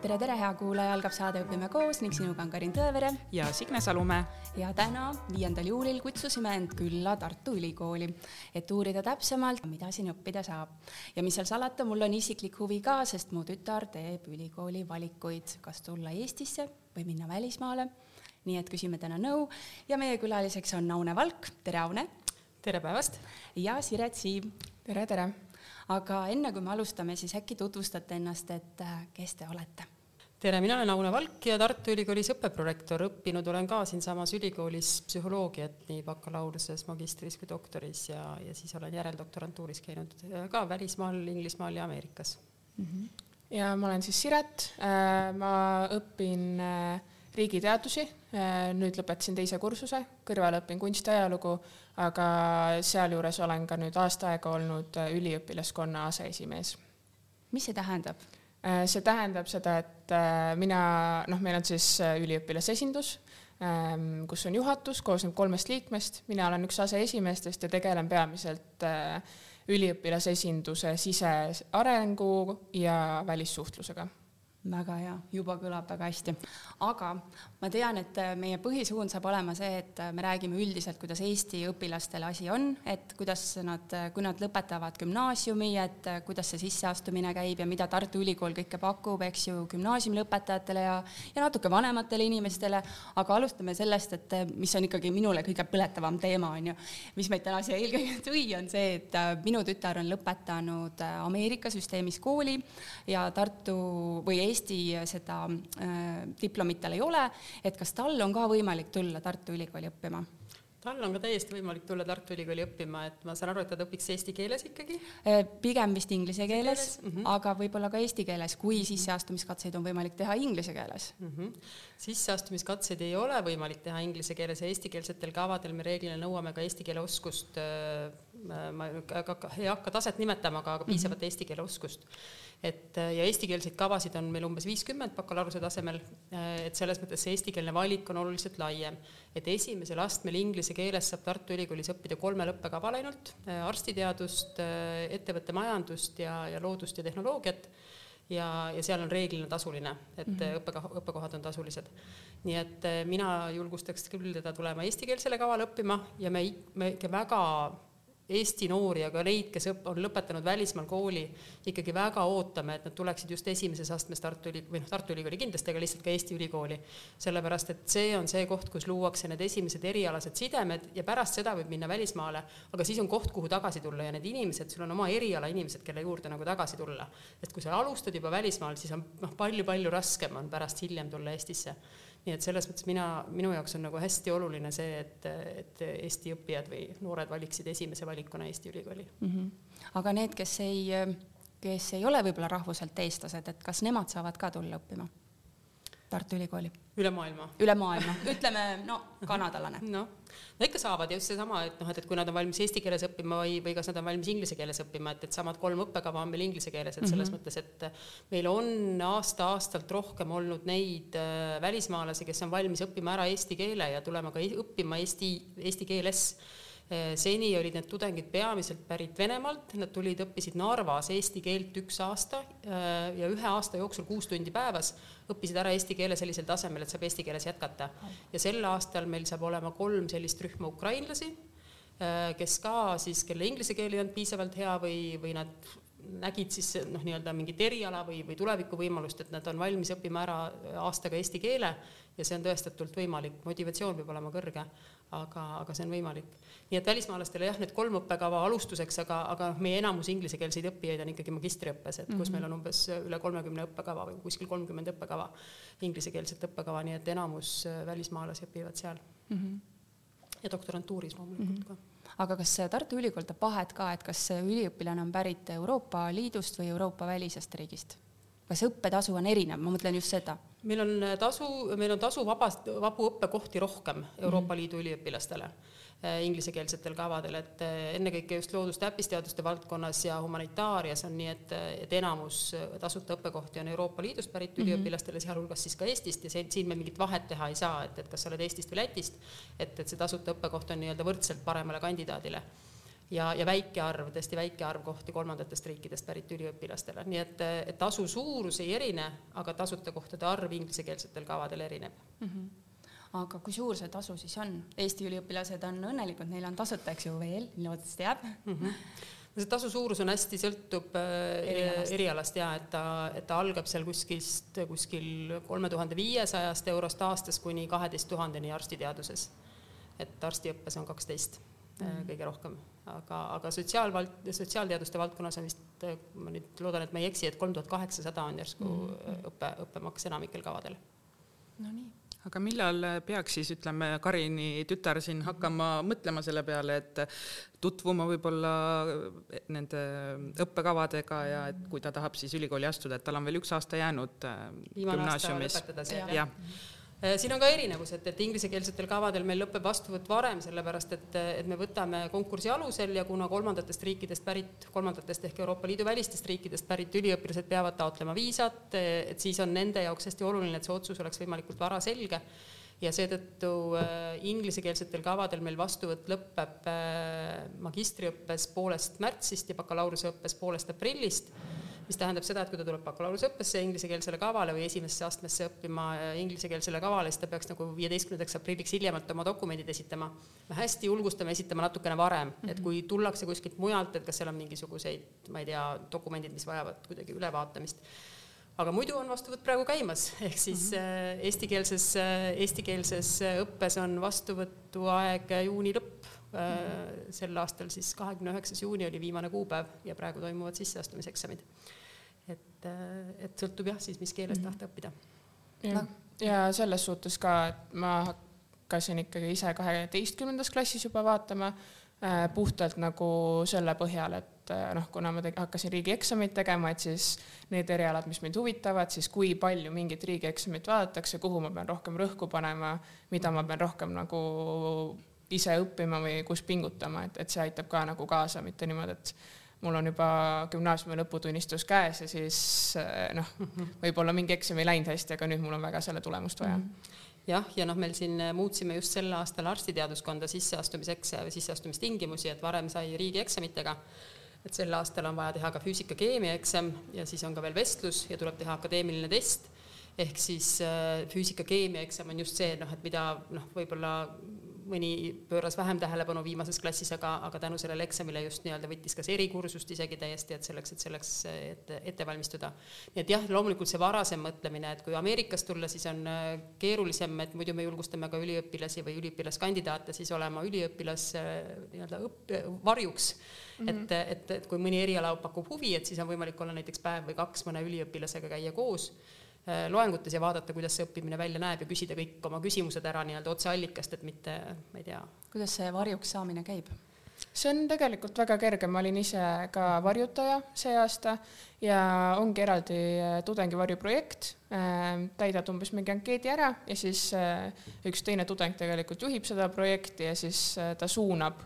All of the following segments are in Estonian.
tere, tere, hea kuulaja, algab saade Õpime koos ning sinuga on Karin Tõevere ja Signe Salumäe. ja täna, viiendal juulil kutsusime end külla Tartu Ülikooli, et uurida täpsemalt, mida siin õppida saab. ja mis seal salata, mul on isiklik huvi ka, sest mu tütar teeb ülikooli valikuid, kas tulla Eestisse või minna välismaale. nii et küsime täna nõu ja meie külaliseks on Aune Valk, tere Aune! tere päevast! ja Siret Siib. tere, tere! Aga enne kui me alustame, siis äkki tutvustate ennast, et äh, kes te olete? tere, mina olen Aune Valk ja Tartu Ülikoolis õppeprorektor, õppinud olen ka siinsamas ülikoolis psühholoogiat nii bakalaureuse, magistris kui doktoris ja, ja siis olen järeldoktorantuuris käinud äh, ka välismaal, Inglismaal ja Ameerikas mm. -hmm. ja ma olen siis Siret, äh, ma õpin riigiteadusi, nüüd lõpetasin teise kursuse, kõrval õpin kunstiajalugu aga sealjuures olen ka nüüd aasta aega olnud äh, üliõpilaskonna aseesimees. mis see tähendab? Äh, see tähendab seda, et äh, mina, noh, meil on siis üliõpilasesindus, ähm, kus on juhatus, koosneb kolmest liikmest, mina olen üks aseesimeestest ja tegelen peamiselt üliõpilasesinduse sisearengu ja välissuhtlusega väga hea, juba kõlab väga hästi. aga ma tean, et äh, meie põhisuund saab olema see, et äh, me räägime üldiselt, kuidas Eesti õpilastel asi on, et kuidas nad, äh, kui nad lõpetavad gümnaasiumi, et kuidas see sisseastumine käib ja mida Tartu Ülikool kõike pakub, eks ju, gümnaasiumi lõpetajatele ja, ja natuke vanematele inimestele. aga alustame sellest, et mis on ikkagi minule kõige põletavam teema, on ju, mis meid täna siia eelkõige tõi, on see, et minu tütar on lõpetanud Ameerika süsteemis kooli ja Tartu või Eesti seda äh, diplomit tal ei ole, et kas tal on ka võimalik tulla Tartu Ülikooli õppima? tal on ka täiesti võimalik tulla Tartu Ülikooli õppima, et ma saan aru, et ta õpiks eesti keeles ikkagi? Äh, pigem vist inglise keeles, mm -hmm. aga võib-olla ka eesti keeles, kui sisseastumiskatseid on võimalik teha inglise keeles mm. -hmm. sisseastumiskatseid ei ole võimalik teha inglise keeles ja eestikeelsetel kavadel me reeglina nõuame ka eesti keele oskust, äh, ma ei hakka taset nimetama, aga piisavat mm -hmm. eesti keele oskust et äh, ja eestikeelseid kavasid on meil umbes viiskümmend bakalaureuse tasemel, äh, et selles mõttes see eestikeelne valik on oluliselt laiem. et esimesel astmel inglise keeles saab Tartu Ülikoolis õppida kolmel õppekaval ainult, äh, arstiteadust, ettevõtte majandust ja, ja loodust ja tehnoloogiat ja, ja seal on reeglina tasuline, et mm -hmm. õppekoha, õppekohad on tasulised. nii et mina julgustaks küll teda tulema eestikeelsele kavale õppima ja me, me ikka väga Eesti noori, aga neid, kes õpp-, on lõpetanud välismaal kooli, ikkagi väga ootame, et nad tuleksid just esimeses astmes Tartu Üli-, või noh, Tartu Ülikooli kindlasti, aga lihtsalt ka Eesti ülikooli. sellepärast, et see on see koht, kus luuakse need esimesed erialased sidemed ja pärast seda võib minna välismaale, aga siis on koht, kuhu tagasi tulla ja need inimesed, sul on oma eriala inimesed, kelle juurde nagu tagasi tulla. et kui sa alustad juba välismaal, siis on noh, palju-palju raskem on pärast hiljem tulla Eestisse nii et selles mõttes mina, minu jaoks on nagu hästi oluline see, et, et Eesti õppijad või noored valiksid esimese valikuna Eesti ülikooli mm. -hmm. aga need, kes ei, kes ei ole võib-olla rahvuselt eestlased, et kas nemad saavad ka tulla õppima? Tartu Ülikooli. üle maailma. üle maailma, ütleme no kanadalane. noh, no ikka saavad ja just seesama, et noh, et, et kui nad on valmis eesti keeles õppima või, või kas nad on valmis inglise keeles õppima, et, et samad kolm õppekava on meil inglise keeles, et selles mm -hmm. mõttes, et meil on aasta-aastalt rohkem olnud neid äh, välismaalasi, kes on valmis õppima ära eesti keele ja tulema ka õppima eesti, eesti keeles seni olid need tudengid peamiselt pärit Venemaalt, nad tulid, õppisid Narvas eesti keelt üks aasta eh, ja ühe aasta jooksul kuus tundi päevas õppisid ära eesti keele sellisel tasemel, et saab eesti keeles jätkata. ja sel aastal meil saab olema kolm sellist rühma ukrainlasi, eh, kes ka siis, kelle inglise keel ei olnud piisavalt hea või, või nad nägid siis noh, nii-öelda mingit eriala või, või tulevikuvõimalust, et nad on valmis õppima ära aastaga eesti keele. Ja see on tõestatult võimalik, motivatsioon peab olema kõrge, aga, aga see on võimalik nii et välismaalastele jah, need kolm õppekava alustuseks, aga, aga noh, meie enamus inglisekeelseid õppijaid on ikkagi magistriõppes, et kus mm -hmm. meil on umbes üle kolmekümne õppekava või kuskil kolmkümmend õppekava, inglisekeelset õppekava, nii et enamus äh, välismaalasi õpivad seal mm. -hmm. ja doktorantuuris loomulikult mm -hmm. ka aga kas Tartu Ülikool teeb vahet ka, et kas üliõpilane on pärit Euroopa Liidust või Euroopa välisest riigist? Kas õppetasu on erinev, ma mõtlen just seda. meil on tasu, meil on tasu vabast, vabu õppekohti rohkem Euroopa mm -hmm. Liidu üliõpilastele Äh, inglisekeelsetel kavadel, et äh, ennekõike just loodus- täppisteaduste valdkonnas ja humanitaarias on nii, et, et enamus äh, tasuta õppekohti on Euroopa Liidust pärit mm -hmm. üliõpilastele, sealhulgas siis ka Eestist ja see, siin me mingit vahet teha ei saa, et, et kas sa oled Eestist või Lätist, et, et see tasuta õppekoht on nii-öelda võrdselt paremale kandidaadile ja, ja väike arv, tõesti väike arv kohti kolmandatest riikidest pärit üliõpilastele, nii et, et tasu suurus ei erine, aga tasuta kohtade arv inglisekeelsetel kavadel erineb mm. -hmm aga kui suur see tasu siis on? Eesti üliõpilased on õnnelikud, neil on tasuta, eks ju, veel, loodetavasti jääb mm. -hmm see tasu suurus on hästi, sõltub äh, erialast, erialast ja et ta, et ta algab seal kuskilst, kuskil kolme tuhande viiesajast eurost aastas kuni kaheteist tuhandeni arstiteaduses. et arstiõppes on kaksteist mm -hmm. kõige rohkem aga, aga sotsiaalvald-, sotsiaalteaduste valdkonnas on vist, ma nüüd loodan, et ma ei eksi, et kolm tuhat kaheksasada on järsku mm -hmm. õppe, õppemaks enamikel kavadel. Nonii aga millal peaks siis ütleme, Karini tütar siin hakkama mõtlema selle peale, et tutvuma võib-olla nende õppekavadega ja et kui ta tahab siis ülikooli astuda, et tal on veel üks aasta jäänud äh, gümnaasiumis. jah Äh, siin on ka erinevused, et inglisekeelsetel kavadel meil lõpeb vastuvõtt varem, sellepärast et, et me võtame konkursi alusel ja kuna kolmandatest riikidest pärit, kolmandatest ehk Euroopa Liidu välistest riikidest pärit üliõpilased peavad taotlema viisat, et siis on nende jaoks hästi oluline, et see otsus oleks võimalikult vara selge ja seetõttu äh, inglisekeelsetel kavadel meil vastuvõtt lõpeb äh, magistriõppes poolest märtsist ja bakalaureuseõppes poolest aprillist mis tähendab seda, et kui ta tuleb bakalaureuseõppesse inglisekeelsele kavale või esimesse astmesse õppima inglisekeelsele kavale, siis ta peaks nagu viieteistkümnendaks aprilliks hiljemalt oma dokumendid esitama. me hästi julgustame esitama natukene varem et mhm. kui tullakse kuskilt mujalt, et kas seal on mingisuguseid, ma ei tea, dokumendid, mis vajavad kuidagi ülevaatamist aga muidu on vastuvõtt praegu käimas, ehk siis mm -hmm. eestikeelses, eestikeelses õppes on vastuvõtuaeg juuni lõpp mm. -hmm. sel aastal siis kahekümne üheksas juuni oli viimane kuupäev ja praegu toimuvad sisseastumiseksamid et, et sõltub jah, siis mis keeles tahta õppida. jah, ja selles suhtes ka, et ma hakkasin ikkagi ise kaheteistkümnendas klassis juba vaatama äh, puhtalt nagu selle põhjal, et äh, noh, kuna ma hakkasin riigieksameid tegema, et siis need erialad, mis mind huvitavad, siis kui palju mingit riigieksamit vaadatakse, kuhu ma pean rohkem rõhku panema, mida ma pean rohkem nagu ise õppima või kus pingutama, et, et see aitab ka nagu kaasa, mitte niimoodi, et mul on juba gümnaasiumi lõputunnistus käes ja siis eh, noh, võib-olla mingi eksam ei läinud hästi, aga nüüd mul on väga selle tulemust vaja. Mm. -hmm jah, ja noh, meil siin muutsime just sel aastal arstiteaduskonda sisseastumiseks, sisseastumistingimusi, et varem sai riigieksamitega, et sel aastal on vaja teha ka füüsika-keemia eksam ja siis on ka veel vestlus ja tuleb teha akadeemiline test. Ehk siis äh, füüsika-keemia eksam on just see, noh, et mida noh, võib-olla mõni pööras vähem tähelepanu viimases klassis, aga, aga tänu sellele eksamile just nii-öelda võttis kas erikursust isegi täiesti, et selleks, et selleks ette, ette valmistuda. nii et jah, loomulikult see varasem mõtlemine, et kui Ameerikast tulla, siis on äh, keerulisem, et muidu me julgustame ka üliõpilasi või üliõpilaskandidaate siis olema üliõpilas äh, nii-öelda õpp-, varjuks Mm -hmm. et, et, et kui mõni eriala pakub huvi, et siis on võimalik olla näiteks päev või kaks mõne üliõpilasega käia koos loengutes ja vaadata, kuidas see õppimine välja näeb ja küsida kõik oma küsimused ära nii-öelda otseallikast, et mitte, ma ei tea. kuidas see varjuks saamine käib? see on tegelikult väga kerge, ma olin ise ka varjutaja see aasta ja ongi eraldi äh, tudengivarjuprojekt, äh, täidad umbes mingi ankeedi ära ja siis üks teine tudeng tegelikult juhib seda projekti ja siis ta suunab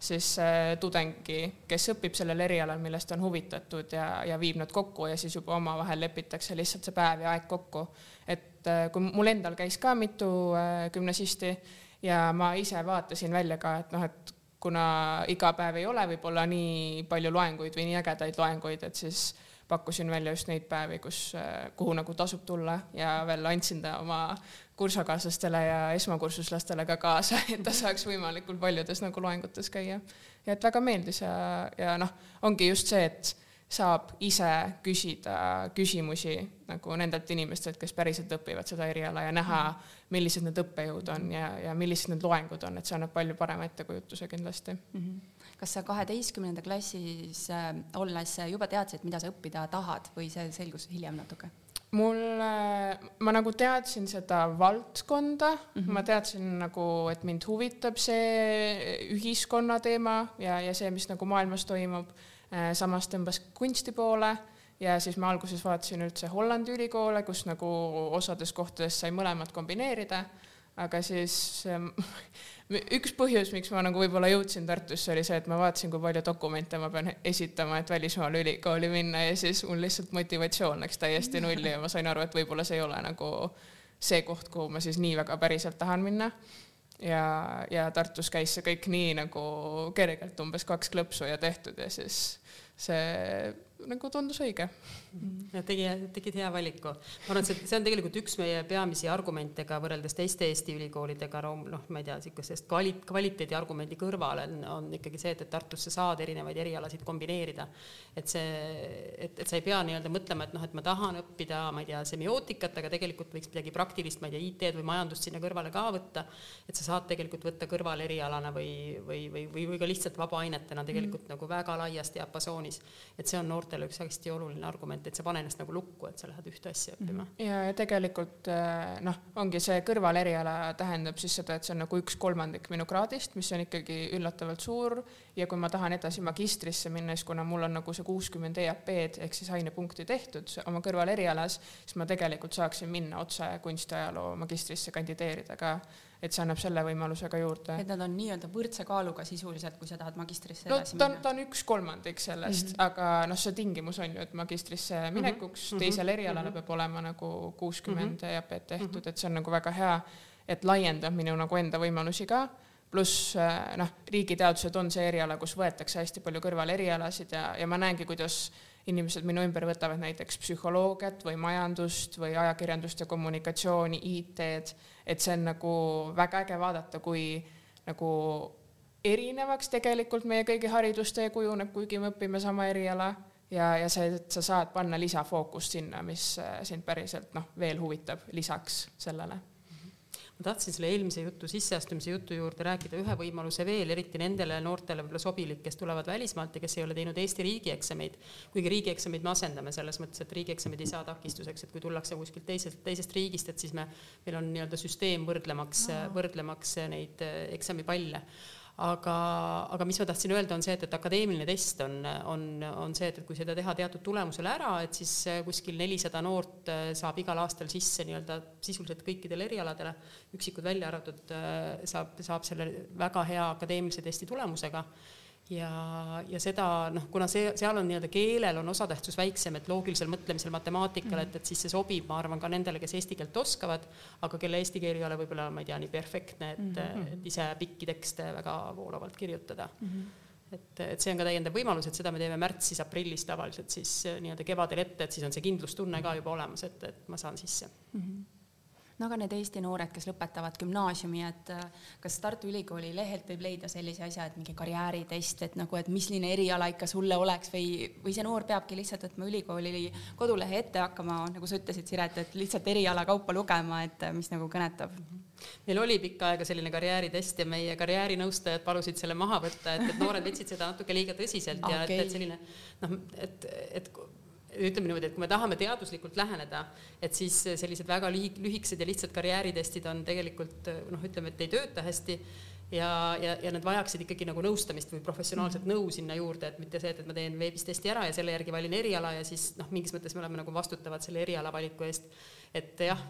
siis äh, tudengi, kes õpib sellel erialal, millest on huvitatud ja, ja viib nad kokku ja siis juba omavahel lepitakse lihtsalt see päev ja aeg kokku. et äh, kui mul endal käis ka mitu äh, gümnasisti ja ma ise vaatasin välja ka, et noh, et kuna iga päev ei ole võib-olla nii palju loenguid või nii ägedaid loenguid, et siis pakkusin välja just neid päevi, kus, kuhu nagu tasub tulla ja veel andsin ta oma kursakaaslastele ja esmakursuslastele ka kaasa, et ta saaks võimalikult paljudes nagu loengutes käia. ja et väga meeldis ja, ja noh, ongi just see, et saab ise küsida küsimusi nagu nendelt inimestelt, kes päriselt õpivad seda eriala ja näha, millised need õppejõud on ja, ja millised need loengud on, et see annab palju parema ettekujutuse kindlasti mm. -hmm. kas sa kaheteistkümnenda klassis äh, olles juba teadsid, mida sa õppida tahad või see selgus hiljem natuke? Mul, ma nagu teadsin seda valdkonda mm, -hmm. ma teadsin nagu, et mind huvitab see ühiskonna teema ja, ja see, mis nagu maailmas toimub. Äh, samas tõmbas kunsti poole ja siis ma alguses vaatasin üldse Hollandi ülikoole, kus nagu osades kohtades sai mõlemat kombineerida aga siis üks põhjus, miks ma nagu võib-olla jõudsin Tartusse, oli see, et ma vaatasin, kui palju dokumente ma pean esitama, et välismaale ülikooli minna ja siis mul lihtsalt motivatsioon läks täiesti nulli ja ma sain aru, et võib-olla see ei ole nagu see koht, kuhu ma siis nii väga päriselt tahan minna. ja, ja Tartus käis see kõik nii nagu kergelt, umbes kaks klõpsu ja tehtud ja siis see nagu tundus õige. Ja tegi, tegid hea valiku. ma arvan, et see, see on tegelikult üks meie peamisi argumente ka võrreldes teiste Eesti ülikoolidega, noh, ma ei tea, niisugusest kvali-, kvaliteedi argumendi kõrval on, on ikkagi see, et, et Tartusse saad erinevaid erialasid kombineerida. et see, et, et sa ei pea nii-öelda mõtlema, et noh, et ma tahan õppida, ma ei tea, semiootikat, aga tegelikult võiks midagi praktilist, ma ei tea, IT-d või majandust sinna kõrvale ka võtta. et sa saad tegelikult võtta kõrvalerialana või, või, või, või, või ka lihtsalt vabaainetena tegelikult mm. nagu väga laias diapasoonis. et see on noorte noortele üks hästi oluline argument, et sa pane ennast nagu lukku, et sa lähed ühte asja õppima. Mhm. ja, ja tegelikult äh, noh, ongi see kõrvaleriala tähendab siis seda, et see on nagu üks kolmandik minu kraadist, mis on ikkagi üllatavalt suur ja kui ma tahan edasi magistrisse minna, siis kuna mul on nagu see kuuskümmend EAP-d ehk siis ainepunkti tehtud oma kõrvalerialas, siis ma tegelikult saaksin minna otse kunstiajaloo magistrisse kandideerida ka et see annab selle võimaluse ka juurde. et nad on nii-öelda võrdse kaaluga sisuliselt, kui sa tahad magistrisse no, edasi ta, minna? ta on üks kolmandik sellest mm, -hmm. aga noh, see tingimus on ju, et magistrisse mhm. minekuks mm -hmm. teisel erialal mm -hmm. peab olema nagu kuuskümmend mm -hmm. EAP-d tehtud mm, -hmm. et see on nagu väga hea, et laiendab minu nagu enda võimalusi ka pluss äh, noh, riigiteadused on see eriala, kus võetakse hästi palju kõrvalerialasid ja, ja ma näengi, kuidas inimesed minu ümber võtavad näiteks psühholoogiat või majandust või ajakirjandust ja kommunikatsiooni, IT-d et see on nagu väga äge vaadata, kui nagu erinevaks tegelikult meie kõigi haridustee kujuneb, kuigi me õpime sama eriala ja, ja see, et sa saad panna lisafookust sinna, mis äh, sind päriselt noh, veel huvitab lisaks sellele ma tahtsin selle eelmise jutu, sisseastumise jutu juurde rääkida ühe võimaluse veel, eriti nendele noortele võib-olla sobilik, kes tulevad välismaalt ja kes ei ole teinud Eesti riigieksameid. kuigi riigieksameid me asendame selles mõttes, et riigieksamid ei saa takistuseks, et kui tullakse kuskilt teisest, teisest riigist, et siis me, meil on nii-öelda süsteem võrdlemaks võrdlemaks neid eh, eksamipalle aga, aga mis ma tahtsin öelda, on see, et, et akadeemiline test on, on, on see, et, et kui seda teha teatud tulemusele ära, et siis äh, kuskil nelisada noort äh, saab igal aastal sisse nii-öelda sisuliselt kõikidele erialadele, üksikud välja arvatud, äh, saab, saab selle väga hea akadeemilise testi tulemusega ja, ja seda noh, kuna see, seal on nii-öelda keelel on osatähtsus väiksem, et loogilisel mõtlemisel, matemaatikal, et, et siis see sobib, ma arvan, ka nendele, kes eesti keelt oskavad, aga kelle eesti keel ei ole võib-olla, ma ei tea, nii perfektne, et mm, -hmm. et ise pikki tekste väga voolavalt kirjutada mm. -hmm et, et see on ka täiendav võimalus, et seda me teeme märtsis-aprillis tavaliselt siis nii-öelda kevadel ette, et siis on see kindlustunne ka juba olemas, et, et ma saan sisse mm. -hmm no aga need Eesti noored, kes lõpetavad gümnaasiumi, et äh, kas Tartu Ülikooli lehelt võib leida sellise asja, et mingi karjääritest, et nagu, et milline eriala ikka sulle oleks või, või see noor peabki lihtsalt võtma ülikooli kodulehe ette hakkama, nagu sa ütlesid, Siret, et lihtsalt eriala kaupa lugema, et äh, mis nagu kõnetab? meil oli pikka aega selline karjääritest ja meie karjäärinõustajad palusid selle maha võtta, et, et noored võtsid seda natuke liiga tõsiselt okay. ja et, et selline noh, et, et ütleme niimoodi, et kui me tahame teaduslikult läheneda, et siis sellised väga lühi-, lühikesed ja lihtsad karjääritestid on tegelikult noh, ütleme, et ei tööta hästi ja, ja, ja nad vajaksid ikkagi nagu nõustamist või professionaalset -hmm. nõu sinna juurde, et mitte see, et, et ma teen veebis testi ära ja selle järgi valin eriala ja siis noh, mingis mõttes me oleme nagu vastutavad selle eriala valiku eest. et jah,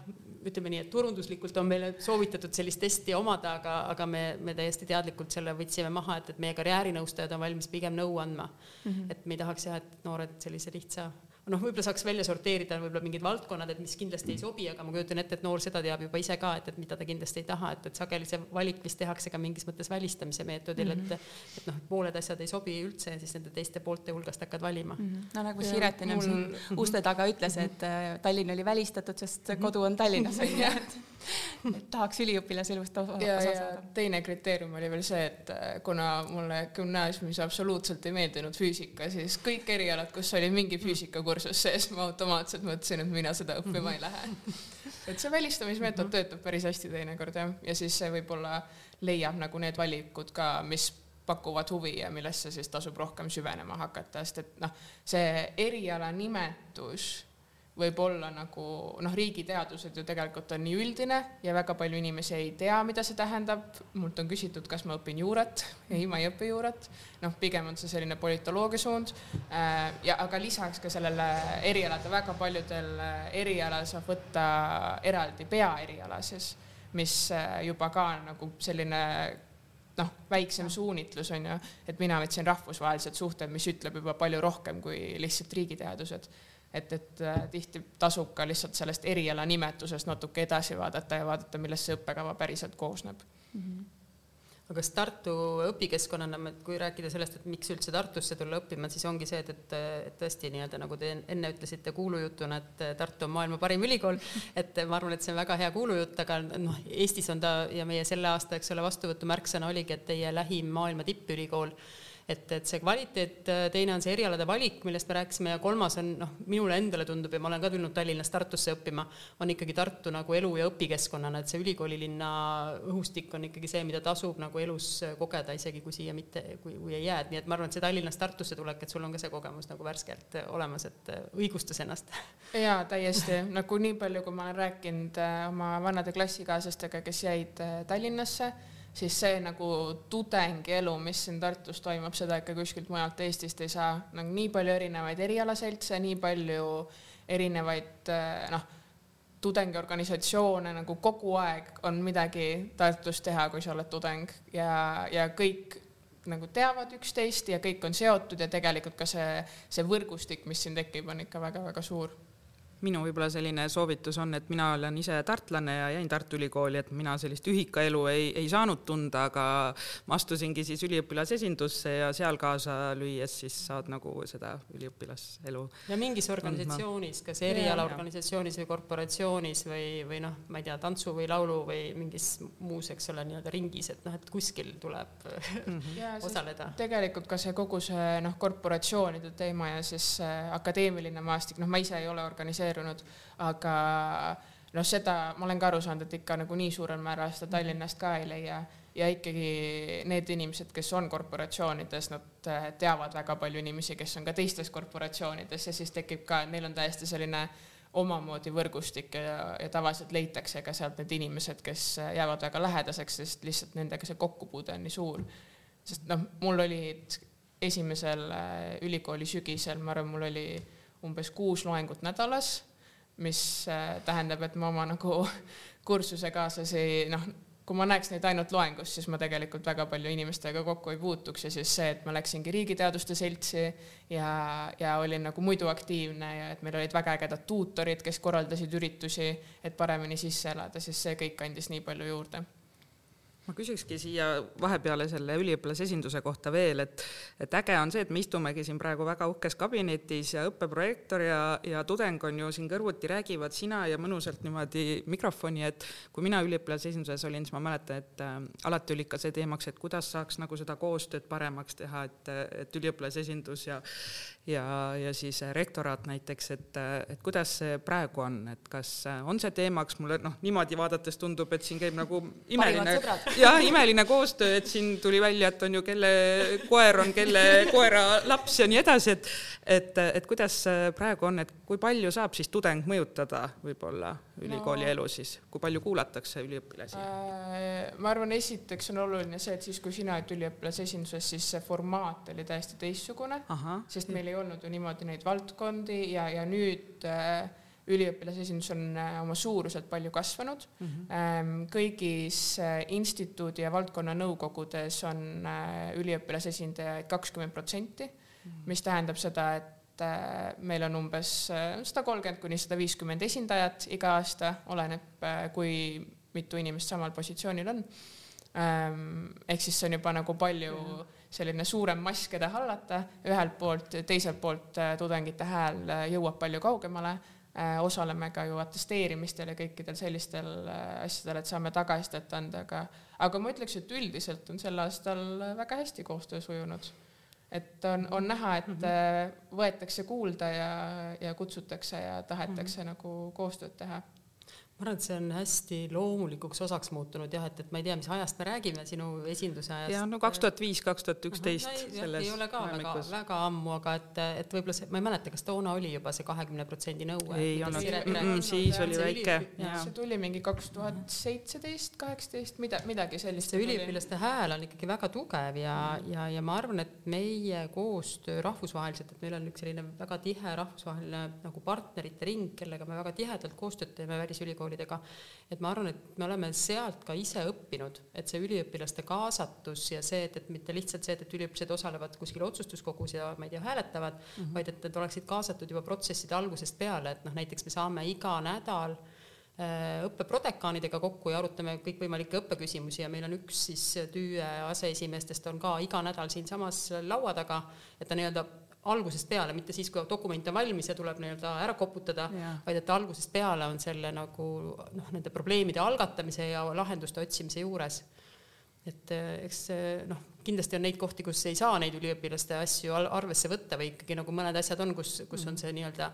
ütleme nii, et turunduslikult on meile soovitatud sellist testi omada, aga, aga me, me täiesti teadlikult selle võtsime maha, et, et meie karjäärinõustajad on valmis pigem nõu andma mm. -hmm. et me ei tahaks jah, et noored sellise lihtsa noh, võib-olla saaks välja sorteerida võib-olla mingid valdkonnad, et mis kindlasti ei sobi, aga ma kujutan ette, et noor seda teab juba ise ka, et, et mida ta kindlasti ei taha, et, et sageli see valik vist tehakse ka mingis mõttes välistamise meetodil mm, -hmm. et mhm. et noh, pooled asjad ei sobi üldse ja siis nende teiste poolte hulgast hakkad valima mm. -hmm. no nagu Siret ennem siin mul... uste taga ütles, et äh, Tallinn oli välistatud, sest mm -hmm. kodu on Tallinnas on ju, et tahaks üliõpilaselust osa, osa saada. teine kriteerium oli veel see, et äh, kuna mulle gümnaasiumis absoluutselt ei meeldinud füüsika, siis kõik erialad, kus oli mingi füüsikakursus, kursus sees, ma automaatselt mõtlesin, et mina seda õppima ei lähe. et see välistamismeetod mhm. töötab päris hästi teinekord jah, ja siis see võib-olla leiab nagu need valikud ka, mis pakuvad huvi ja millesse siis tasub rohkem süvenema hakata, sest et noh, see eriala nimetus võib olla nagu noh, riigiteadused ju tegelikult on nii üldine ja väga palju inimesi ei tea, mida see tähendab. mult on küsitud, kas ma õpin juurat. ei, ma ei õpi juurat. noh, pigem on see selline politoloogia suund. Äh, ja aga lisaks ka sellele erialade väga paljudel äh, erialal saab võtta eraldi peaeriala siis, mis äh, juba ka nagu selline noh, väiksem suunitlus on ju, et mina võtsin rahvusvahelised suhted, mis ütleb juba palju rohkem kui lihtsalt riigiteadused et, et äh, tihti tasub ka lihtsalt sellest eriala nimetusest natuke edasi vaadata ja vaadata, millest see õppekava päriselt koosneb mm. -hmm aga kas Tartu õpikeskkonnana, kui rääkida sellest, et miks üldse Tartusse tulla õppima, siis ongi see, et, et, et tõesti nii-öelda nagu te enne ütlesite kuulujutuna, et Tartu on maailma parim ülikool, et ma arvan, et see on väga hea kuulujutt, aga noh, Eestis on ta ja meie selle aasta, eks ole, vastuvõtu märksõna oligi, et teie lähim maailma tippülikool et, et see kvaliteet, teine on see erialade valik, millest me rääkisime ja kolmas on noh, minule endale tundub ja ma olen ka tulnud Tallinnast Tartusse õppima, on ikkagi Tartu nagu elu- ja õpikeskkonnana, et see ülikoolilinna õhustik on ikkagi see, mida tasub nagu elus kogeda, isegi kui siia mitte, kui, kui ei jää, et nii et ma arvan, et see Tallinnast Tartusse tulek, et sul on ka see kogemus nagu värskelt olemas, et õigustas ennast. jaa, täiesti, nagu nii palju, kui ma olen rääkinud äh, oma vanade klassikaaslastega, kes jäid äh, Tallinnasse siis see nagu tudengielu, mis siin Tartus toimub, seda ikka kuskilt mujalt Eestist ei saa, nagu nii palju erinevaid erialaseltse, nii palju erinevaid eh, noh, tudengiorganisatsioone nagu kogu aeg on midagi Tartus teha, kui sa oled tudeng. Ja, ja kõik nagu teavad üksteist ja kõik on seotud ja tegelikult ka see, see võrgustik, mis siin tekib, on ikka väga-väga suur minu võib-olla selline soovitus on, et mina olen ise tartlane ja jäin Tartu Ülikooli, et mina sellist ühikaelu ei, ei saanud tunda, aga ma astusingi siis üliõpilasesindusse ja seal kaasa lüües siis saad nagu seda üliõpilaselu. ja mingis organisatsioonis, kas erialaorganisatsioonis või korporatsioonis või, või noh, ma ei tea, tantsu või laulu või mingis muus, eks ole, nii-öelda ringis, et noh, et kuskil tuleb mm -hmm. osaleda. tegelikult ka see kogu see noh, korporatsioonide teema ja siis akadeemiline maastik, noh, ma ise ei ole organiseerinud realiseerunud, aga noh, seda ma olen ka aru saanud, et ikka nagu nii suurel määral seda Tallinnast ka ei leia. Ja ikkagi need inimesed, kes on korporatsioonides, nad äh, teavad väga palju inimesi, kes on ka teistes korporatsioonides. Ja siis tekib ka, neil on täiesti selline omamoodi võrgustik ja, ja tavaliselt leitakse ka sealt need inimesed, kes jäävad väga lähedaseks, sest lihtsalt nendega see kokkupuude on nii suur. sest noh, mul olid esimesel äh, ülikooli sügisel, ma arvan, mul oli umbes kuus loengut nädalas, mis äh, tähendab, et ma oma nagu kursusekaaslasi, noh, kui ma näeks neid ainult loengus, siis ma tegelikult väga palju inimestega kokku ei puutuks ja siis see, et ma läksingi Riigiteaduste Seltsi ja, ja olin nagu muidu aktiivne ja et meil olid väga ägedad tuutorid, kes korraldasid üritusi, et paremini sisse elada, siis see kõik andis nii palju juurde ma küsikski siia vahepeale selle üliõpilasesinduse kohta veel, et, et äge on see, et me istumegi siin praegu väga uhkes kabinetis ja õppeprojektor ja, ja tudeng on ju siin kõrvuti, räägivad sina ja mõnusalt niimoodi mikrofoni, et kui mina üliõpilasesinduses olin, siis ma mäletan, et äh, alati oli ikka see teemaks, et kuidas saaks nagu seda koostööd paremaks teha, et, et üliõpilasesindus ja ja, ja siis rektoraat näiteks, et, et kuidas see praegu on, et kas on see teemaks, mulle noh, niimoodi vaadates tundub, et siin käib nagu imeline jah, imeline koostöö, et siin tuli välja, et on ju kelle koer on kelle koera laps ja nii edasi, et et, et kuidas praegu on, et kui palju saab siis tudeng mõjutada võib-olla ülikooli no. elu siis, kui palju kuulatakse üliõpilasi äh,? ma arvan, esiteks on oluline see, et siis, kui sina olid üliõpilasesinduses, siis see formaat oli täiesti teistsugune, sest meil ei olnud ju niimoodi neid valdkondi ja, ja nüüd äh, üliõpilasesindus on äh, oma suuruselt palju kasvanud mm. -hmm. kõigis äh, instituudi ja valdkonna nõukogudes on äh, üliõpilasesindajaid kakskümmend protsenti, mhm. mis tähendab seda, et meil on umbes sada kolmkümmend kuni sada viiskümmend esindajat iga aasta, oleneb, kui mitu inimest samal positsioonil on. ehk siis see on juba nagu palju selline suurem mass, keda hallata, ühelt poolt, teiselt poolt tudengite hääl jõuab palju kaugemale Äh, osaleme ka ju atesteerimistel ja kõikidel sellistel äh, asjadel, et saame tagasisidet anda, aga aga ma ütleks, et üldiselt on sel aastal väga hästi koostöö sujunud. Et on, on näha, et mm -hmm. võetakse kuulda ja, ja kutsutakse ja tahetakse mm -hmm. nagu koostööd teha ma arvan, et see on hästi loomulikuks osaks muutunud jah, et, et ma ei tea, mis ajast me räägime sinu esinduse ajast. ja no kaks tuhat viis, kaks tuhat üksteist. ei ole ka väga, väga ammu, aga et, et võib-olla see, ma ei mäleta, kas toona oli juba see kahekümne protsendi nõue. ei olnud, mm, siis oli väike. see tuli mingi kaks tuhat seitseteist, kaheksateist, mida, midagi sellist. see üliõpilaste hääl on ikkagi väga tugev ja mm., ja, ja ma arvan, et meie koostöö rahvusvaheliselt, et meil on üks selline väga tihe rahvusvaheline nagu partnerite ring, kellega me väga tihedalt koostööd teeme välisülikoolidega ülikoolidega. et ma arvan, et me oleme sealt ka ise õppinud, et see üliõpilaste kaasatus ja see, et, et mitte lihtsalt see, et, üliõpilased osalevad kuskil otsustuskogus ja ma ei tea, hääletavad mm, -hmm. vaid et nad oleksid kaasatud juba protsesside algusest peale, et noh, näiteks me saame iga nädal õppeprodekaanidega kokku ja arutame kõikvõimalikke õppeküsimusi ja meil on üks siis TÜÜ aseesimeestest on ka iga nädal siinsamas laua taga, et ta nii-öelda algusest peale, mitte siis, kui dokument on valmis ja tuleb nii-öelda ära koputada, vaid et algusest peale on selle nagu noh, nende probleemide algatamise ja lahenduste otsimise juures. et eh, eks noh, kindlasti on neid kohti, kus ei saa neid üliõpilaste asju arvesse võtta või ikkagi nagu mõned asjad on, kus, kus on see nii-öelda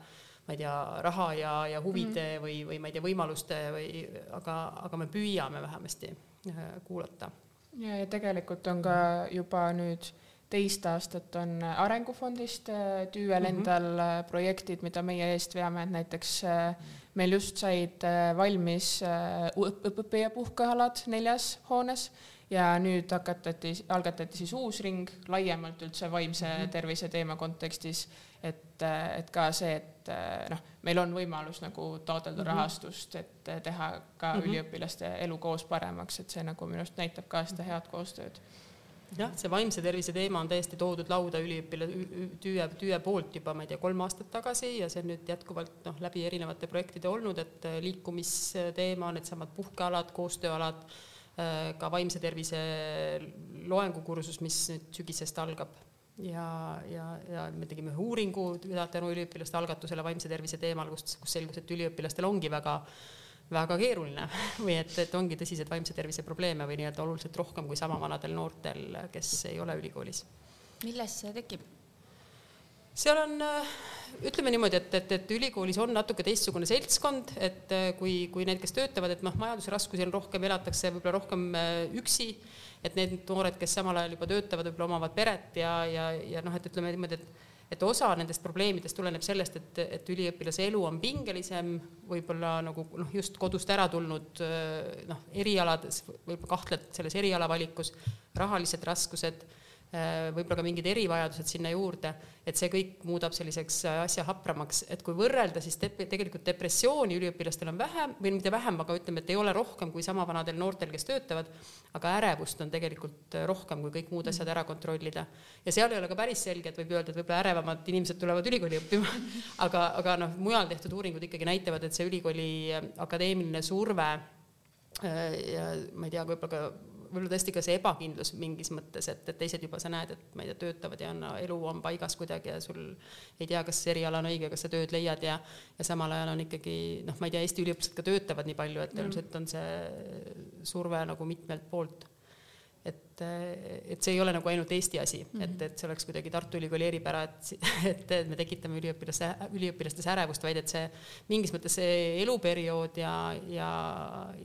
ma ei tea, raha ja, ja huvide mm või, või ma ei tea, võimaluste või aga, aga me püüame vähemasti eh, kuulata. ja, ja tegelikult on ka juba nüüd teist aastat on Arengufondist äh, tüüel mm -hmm. endal äh, projektid, mida meie eest veame, et näiteks äh, meil just said valmis õppe- ja puhkealad neljas hoones ja nüüd hakatati, algatati siis uus ring laiemalt üldse vaimse mm -hmm. tervise teema kontekstis, et, et ka see, et noh, meil on võimalus nagu taotleda mm -hmm. rahastust, et teha ka mm -hmm. üliõpilaste elu koos paremaks, et see nagu minu arust näitab ka seda head koostööd jah, see vaimse tervise teema on täiesti toodud lauda üliõpila-, tüüe, tüüe poolt juba, ma ei tea, kolm aastat tagasi ja see on nüüd jätkuvalt noh, läbi erinevate projektide olnud, et äh, liikumisteema, needsamad puhkealad, koostööalad, äh, ka vaimse tervise loengukursus, mis nüüd sügisest algab. Ja, ja, ja me tegime ühe uuringu tänu üliõpilaste algatusele vaimse tervise teemal, kus, kus selgus, et üliõpilastel ongi väga äh, väga keeruline või et, et ongi tõsiseid vaimse tervise probleeme või nii-öelda oluliselt rohkem kui sama vanadel noortel, kes ei ole ülikoolis. millest see tekib? seal on, ütleme niimoodi, et, et, et ülikoolis on natuke teistsugune seltskond, et kui, kui need, kes töötavad, et noh, majandusraskusi on rohkem, elatakse võib-olla rohkem äh, üksi, et need noored, kes samal ajal juba töötavad, võib-olla omavad peret ja, ja, ja noh, et ütleme niimoodi, et et osa nendest probleemidest tuleneb sellest, et, et üliõpilase elu on pingelisem, võib-olla nagu noh, just kodust ära tulnud noh, erialades, võib-olla kahtled selles erialavalikus, rahalised raskused võib-olla ka mingid erivajadused sinna juurde, et see kõik muudab selliseks äh, asja hapramaks, et kui võrrelda, siis te tegelikult depressiooni üliõpilastel on vähem või mitte vähem, aga ütleme, et ei ole rohkem kui sama vanadel noortel, kes töötavad, aga ärevust on tegelikult äh, rohkem, kui kõik muud asjad ära kontrollida. ja seal ei ole ka päris selge, et võib öelda, et võib-olla ärevamad inimesed tulevad ülikooli õppima aga, aga noh, mujal tehtud uuringud ikkagi näitavad, et see ülikooli akadeemiline surve ja ma ei tea, võib-olla ka võib-olla tõesti ka see ebakindlus mingis mõttes, et, et teised juba sa näed, et ma ei tea, töötavad ja on, elu on paigas kuidagi ja sul ei tea, kas eriala on õige, kas sa tööd leiad ja ja samal ajal on ikkagi noh, ma ei tea, Eesti üliõpilased ka töötavad nii palju, et ilmselt mm. on see surve nagu mitmelt poolt et, et see ei ole nagu ainult Eesti asi mm, -hmm. et, et see oleks kuidagi Tartu Ülikooli eripära, et, et, et me tekitame üliõpilaste, üliõpilastes ärevust, vaid et see mingis mõttes see eluperiood ja, ja,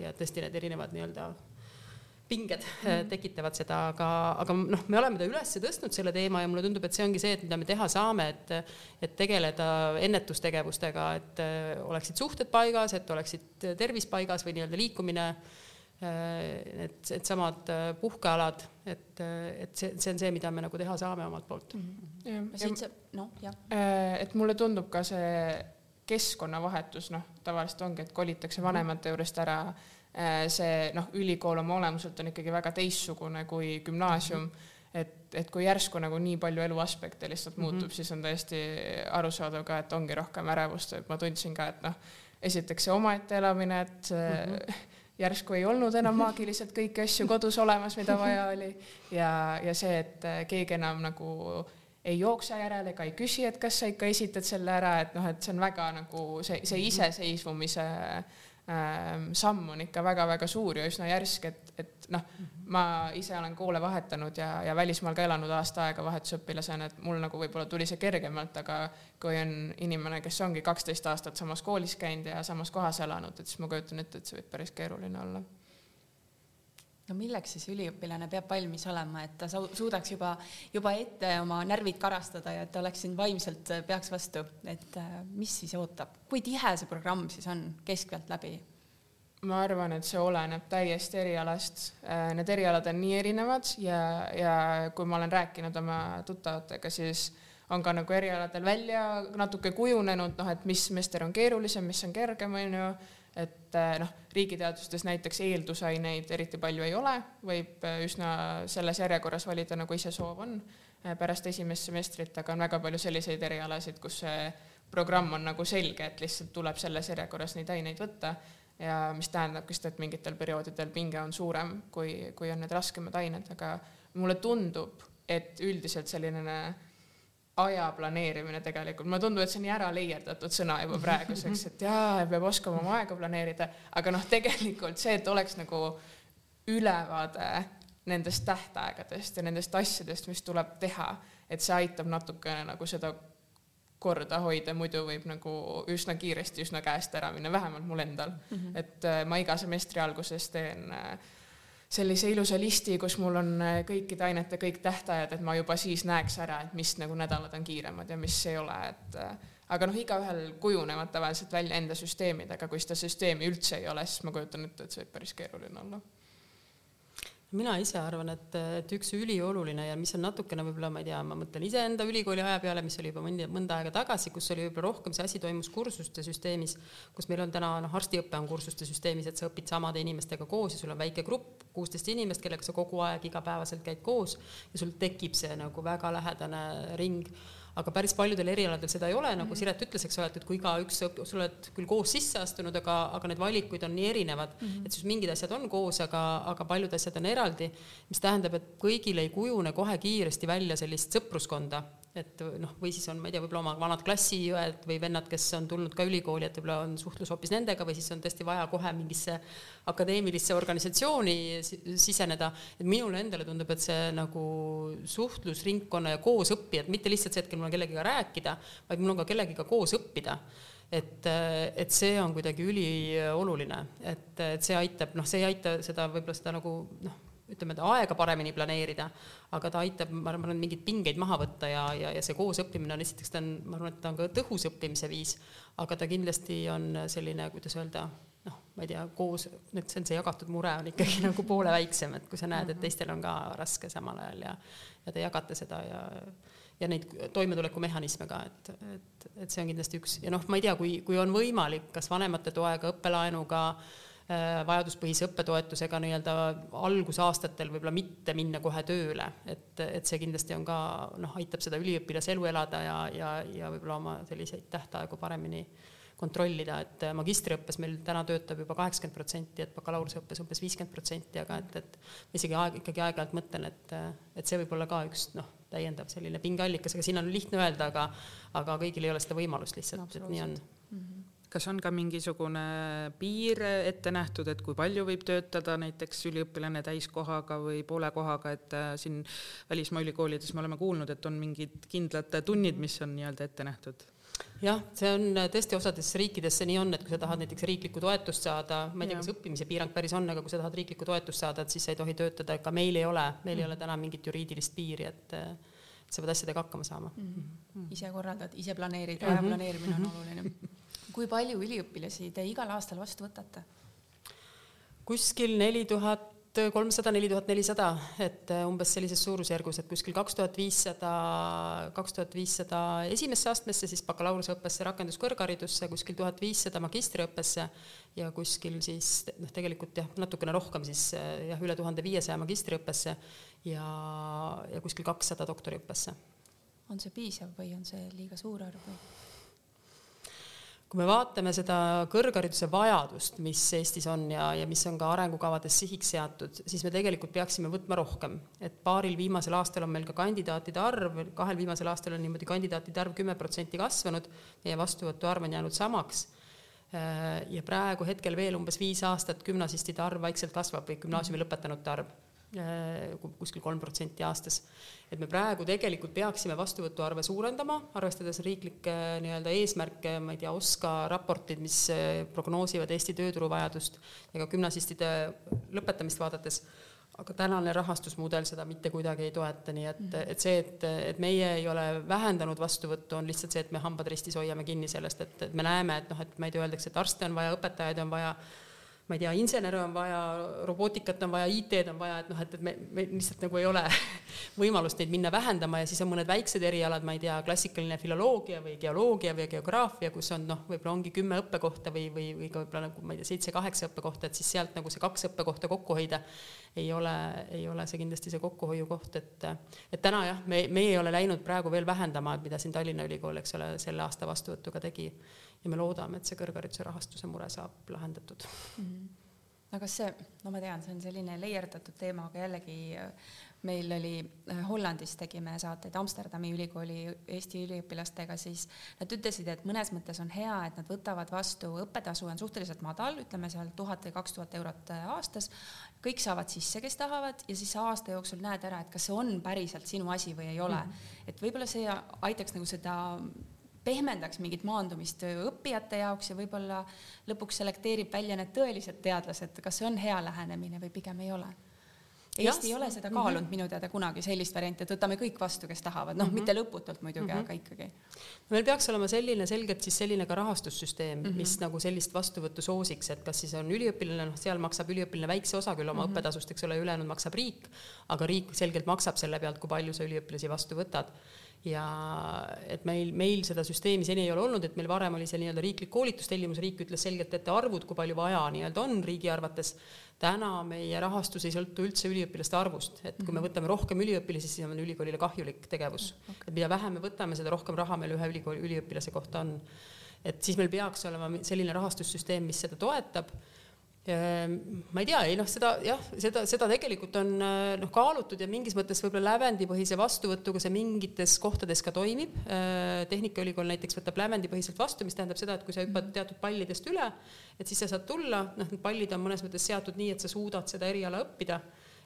ja tõesti need erinevad nii-öelda pinged mm. tekitavad seda, aga, aga noh, me oleme ta üles tõstnud, selle teema, ja mulle tundub, et see ongi see, et mida me teha saame, et et tegeleda ennetustegevustega, et äh, oleksid suhted paigas, et oleksid tervis paigas või nii-öelda liikumine, et, äh, et samad puhkealad, et, et see, see on see, mida me nagu teha saame omalt poolt mm. -hmm. noh, jah. et mulle tundub ka see keskkonnavahetus, noh, tavaliselt ongi, et kolitakse vanemate juurest ära Äh, see noh, ülikool oma olemuselt on ikkagi väga teistsugune kui gümnaasium et, et kui järsku nagu nii palju eluaspekte lihtsalt mm -hmm. muutub, siis on täiesti arusaadav ka, et ongi rohkem ärevust, et ma tundsin ka, et noh, esiteks see omaette elamine, et mm -hmm. järsku ei olnud enam maagiliselt kõiki asju kodus olemas, mida vaja oli ja, ja see, et keegi enam nagu ei jookse järele ega ei küsi, et kas sa ikka esitad selle ära, et noh, et see on väga nagu see, see iseseisvumise äh, samm on ikka väga-väga suur ja üsna järsk, et, et noh, ma ise olen koole vahetanud ja, ja välismaal ka elanud aasta aega vahetusõpilasena, et mul nagu võib-olla tuli see kergemalt, aga kui on inimene, kes ongi kaksteist aastat samas koolis käinud ja samas kohas elanud, et siis ma kujutan ette, et see võib päris keeruline olla no milleks siis üliõpilane peab valmis olema, et ta suudaks juba, juba ette oma närvid karastada ja et ta oleks siin vaimselt, äh, peaks vastu, et äh, mis siis ootab, kui tihe see programm siis on keskpealt läbi? ma arvan, et see oleneb täiesti erialast. Äh, need erialad on nii erinevad ja, ja kui ma olen rääkinud oma tuttavatega, siis on ka nagu erialadel välja natuke kujunenud, noh, et mis semester on keerulisem, mis on kergem, on ju et eh, noh, riigiteadustes näiteks eeldusaineid eriti palju ei ole, võib eh, üsna selles järjekorras valida, nagu ise soov on eh, pärast esimest semestrit, aga on väga palju selliseid erialasid, kus see programm on nagu selge, et lihtsalt tuleb selles järjekorras neid aineid võtta. ja mis tähendabki seda, et mingitel perioodidel pinge on suurem, kui, kui on need raskemad ained, aga mulle tundub, et üldiselt selline aja planeerimine tegelikult, mulle tundub, et see on nii ära leierdatud sõna juba praeguseks, et jaa, peab oskama oma aega planeerida, aga noh, tegelikult see, et oleks nagu ülevaade nendest tähtaegadest ja nendest asjadest, mis tuleb teha, et see aitab natukene nagu seda korda hoida, muidu võib nagu üsna kiiresti, üsna käest ära minna, vähemalt mul endal mm. -hmm. et äh, ma iga semestri alguses teen äh, sellise ilusa listi, kus mul on äh, kõikide ainete kõik tähtajad, et ma juba siis näeks ära, et mis nagu nädalad on kiiremad ja mis ei ole, et aga noh, igaühel kujunevad tavaliselt välja enda süsteemid, aga kui seda süsteemi üldse ei ole, siis ma kujutan ette, et see võib päris keeruline olla mina ise arvan, et, et üks ülioluline ja mis on natukene võib-olla, ma ei tea, ma mõtlen iseenda ülikooli aja peale, mis oli juba mõnda, mõnda aega tagasi, kus oli võib-olla rohkem see asi toimus kursuste süsteemis, kus meil on täna noh, arstiõpe on kursuste süsteemis, et sa õpid samade inimestega koos ja sul on väike grupp, kuusteist inimest, kellega sa kogu aeg igapäevaselt käid koos ja sul tekib see nagu väga lähedane ring aga päris paljudel erialadel seda ei ole, nagu Siret ütles, eks ole, et, et kui igaüks, sa oled küll koos sisse astunud, aga, aga need valikuid on nii erinevad. Mm, -hmm. et siis mingid asjad on koos, aga, aga paljud asjad on eraldi, mis tähendab, et kõigil ei kujune kohe kiiresti välja sellist sõpruskonda et noh, või siis on, ma ei tea, võib-olla oma vanad klassiõed või vennad, kes on tulnud ka ülikooli, et võib-olla on suhtlus hoopis nendega või siis on tõesti vaja kohe mingisse akadeemilisse organisatsiooni siseneda. et minule endale tundub, et see nagu suhtlusringkonna ja koosõppijad, mitte lihtsalt see, et mul on kellegagi rääkida, vaid mul on ka kellegiga koos õppida et, et see on kuidagi ülioluline, et, et see aitab, noh, see ei aita seda võib-olla seda nagu noh ütleme, et aega paremini planeerida, aga ta aitab, ma arvan, mingeid pingeid maha võtta ja, ja, ja see koosõppimine on esiteks, ta on, ma arvan, et ta on ka tõhus õppimise viis, aga ta kindlasti on selline, kuidas öelda, noh, ma ei tea, koos, et see on see jagatud mure on ikkagi nagu poole väiksem, et kui sa näed, et mhm. teistel on ka raske samal ajal ja, ja te jagate seda ja ja neid toimetulekumehhanisme ka, et, et, et see on kindlasti üks ja noh, ma ei tea, kui, kui on võimalik, kas vanemate toega, õppelaenuga Äh, vajaduspõhise õppetoetusega nii-öelda algusaastatel võib-olla mitte minna kohe tööle, et, et see kindlasti on ka noh, aitab seda üliõpilase elu elada ja, ja, ja võib-olla oma selliseid tähtaegu paremini kontrollida, et magistriõppes meil täna töötab juba kaheksakümmend protsenti, et bakalaureuseõppes umbes viiskümmend protsenti, aga et, et isegi aeg, ikkagi aeg-ajalt mõtlen, et, et see võib olla ka üks noh, täiendav selline pingeallikas, aga siin on lihtne öelda, aga aga kõigil ei ole seda võimalust lihtsalt, et nii on. Mm. -hmm kas on ka mingisugune piir ette nähtud, et kui palju võib töötada näiteks üliõpilane täiskohaga või poole kohaga, et äh, siin välismaa ülikoolides me oleme kuulnud, et on mingid kindlad tunnid, mis on nii-öelda ette nähtud? jah, see on tõesti osades riikides see nii on, et kui sa tahad näiteks riiklikku toetust saada, ma ei tea, kas õppimise piirang päris on, aga kui sa tahad riiklikku toetust saada, et siis sa ei tohi töötada, ka meil ei ole, meil mm. ei ole täna mingit juriidilist piiri, et sa pead asjadega hakkama saama mm. -hmm. ise korraldad, ise planeerid, aja planeerimine on oluline kui palju üliõpilasi te igal aastal vastu võtate? kuskil neli tuhat kolmsada, neli tuhat nelisada, et äh, umbes sellises suurusjärgus, et kuskil kaks tuhat viissada, kaks tuhat viissada esimesse astmesse, siis bakalaureuseõppesse, rakenduskõrgharidusse, kuskil tuhat viissada magistriõppesse ja kuskil siis noh, tegelikult jah, natukene rohkem siis äh, jah, üle tuhande viiesaja magistriõppesse ja, ja kuskil kakssada doktoriõppesse. on see piisav või on see liiga suur arv või? Kui me vaatame seda kõrghariduse vajadust, mis Eestis on ja, ja mis on ka arengukavades sihiks seatud, siis me tegelikult peaksime võtma rohkem. et paaril viimasel aastal on meil ka kandidaatide arv, kahel viimasel aastal on niimoodi kandidaatide arv kümme protsenti kasvanud, meie vastuvõtu arv on jäänud samaks. ja praegu hetkel veel umbes viis aastat gümnasistide arv vaikselt kasvab või gümnaasiumi lõpetanute arv Äh, kuskil kolm protsenti aastas. et me praegu tegelikult peaksime vastuvõtuarve suurendama, arvestades riiklikke nii-öelda eesmärke, ma ei tea, OSKA raportid, mis äh, prognoosivad Eesti tööturu vajadust ja ka gümnasistide lõpetamist vaadates, aga tänane rahastusmudel seda mitte kuidagi ei toeta, nii et, mhm. et see, et, et meie ei ole vähendanud vastuvõttu, on lihtsalt see, et me hambad ristis hoiame kinni sellest, et, et me näeme, et noh, et ma ei tea, öeldakse, et arste on vaja, õpetajaid on vaja ma ei tea, insenere on vaja, robootikat on vaja, IT-d on vaja, et noh, et, et me, me lihtsalt nagu ei ole võimalust neid minna vähendama ja siis on mõned väiksed erialad, ma ei tea, klassikaline filoloogia või geoloogia või geograafia, kus on noh, võib-olla ongi kümme õppekohta või, või, või ka võib-olla nagu ma ei tea, seitse-kaheksa õppekohta, et siis sealt nagu see kaks õppekohta kokku hoida ei ole, ei ole see kindlasti see kokkuhoiukoht, et et täna jah, me, me ei ole läinud praegu veel vähendama, mida siin Tallinna Ülikool, eks ole, selle aasta vastuvõtuga tegi ja me loodame, et see kõrghariduse rahastuse mure saab lahendatud mm. -hmm no kas see, no ma tean, see on selline leierdatud teema, aga jällegi meil oli äh, Hollandis tegime saateid Amsterdami ülikooli Eesti üliõpilastega, siis nad ütlesid, et mõnes mõttes on hea, et nad võtavad vastu, õppetasu on suhteliselt madal, ütleme seal tuhat või kaks tuhat eurot äh, aastas. kõik saavad sisse, kes tahavad ja siis aasta jooksul näed ära, et kas see on päriselt sinu asi või ei ole mm. -hmm. et võib-olla see aitaks nagu seda pehmendaks mingit maandumist õppijate jaoks ja võib-olla lõpuks selekteerib välja need tõelised teadlased, kas see on hea lähenemine või pigem ei ole Eesti ei ole seda mhm. kaalunud mm -hmm. minu teada kunagi sellist varianti, et võtame kõik vastu, kes tahavad, noh mm -hmm., mitte lõputult muidugi mm, -hmm. aga ikkagi. meil peaks olema selline selgelt siis selline ka rahastussüsteem mm, -hmm. mis nagu sellist vastuvõttu soosiks, et kas siis on üliõpilane, noh, seal maksab üliõpilane väikse osa küll oma mm -hmm. õppetasust, eks ole, ülejäänud maksab riik, aga riik selgelt maksab selle pealt, kui palju sa üliõpilasi vastu võtad ja et meil, meil seda süsteemi seni ei ole olnud, et meil varem oli see nii-öelda riiklik koolitustellimus, riik ütles selgelt ette arvud, kui palju vaja nii-öelda on riigi arvates täna meie rahastus ei sõltu üldse üliõpilaste arvust, et kui me mhm. võtame rohkem üliõpilasi, siis on ülikoolile kahjulik tegevus. et mida vähem me võtame, seda rohkem raha meil ühe ülikooli üliõpilase kohta on. et siis meil peaks olema selline rahastussüsteem, mis seda toetab ma ei tea, ei noh, seda jah, seda, seda tegelikult on noh, kaalutud ja mingis mõttes võib-olla lävendipõhise vastuvõtuga see mingites kohtades ka toimib. Ehm, Tehnikaülikool näiteks võtab lävendipõhiselt vastu, mis tähendab seda, et kui sa hüppad mhm. teatud pallidest üle, et siis sa saad tulla, noh, need pallid on mõnes mõttes seatud nii, et sa suudad seda eriala õppida.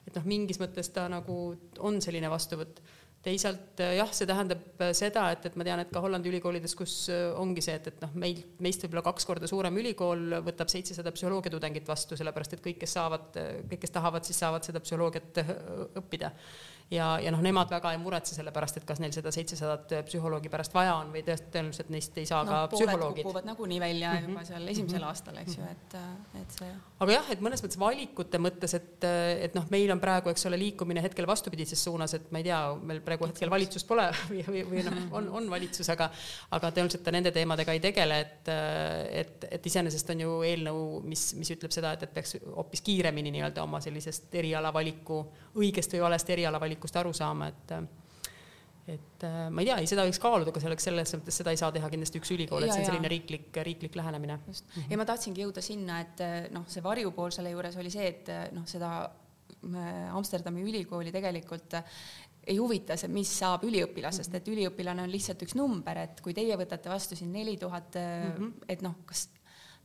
et noh, mingis mõttes ta nagu on selline vastuvõtt teisalt äh, jah, see tähendab äh, seda, et, et ma tean, et ka Hollandi ülikoolides, kus äh, ongi see, et, et noh, meil, meist võib-olla kaks korda suurem ülikool võtab seitsesada psühholoogiatudengit vastu, sellepärast et kõik, kes saavad, kõik, kes tahavad, siis saavad seda psühholoogiat õppida ja, ja noh, nemad väga ei muretse selle pärast, et kas neil seda seitsesadat psühholoogi pärast vaja on või tõenäoliselt neist ei saa no, ka psühholoogid. kukuvad nagunii välja mm -hmm. juba seal esimesel mm -hmm. aastal, eks ju, et, et see. aga jah, et mõnes mõttes valikute mõttes, et, et noh, meil on praegu, eks ole, liikumine hetkel vastupidises suunas, et ma ei tea, meil praegu hetkel valitsust pole või, või, või noh, on, on valitsus, aga, aga tõenäoliselt ta nende teemadega ei tegele, et, et, et iseenesest on ju eelnõu, mis, mis ütleb seda, et, et peaks hoopis kiiremini nii-öelda oma sellisest erialavaliku, õigest või valest erialavaliku valikust aru saama, et et äh, ma ei tea, ei seda võiks kaaluda, aga see oleks selles mõttes, seda ei saa teha kindlasti üks ülikool, et see on selline riiklik, riiklik lähenemine. just mm, -hmm. ja ma tahtsingi jõuda sinna, et äh, noh, see varjupool selle juures oli see, et äh, noh, seda Amsterdami ülikooli tegelikult ei huvita see, mis saab üliõpilasest, mhm. et üliõpilane on lihtsalt üks number, et kui teie võtate vastu siin neli tuhat, mhm. et noh, kas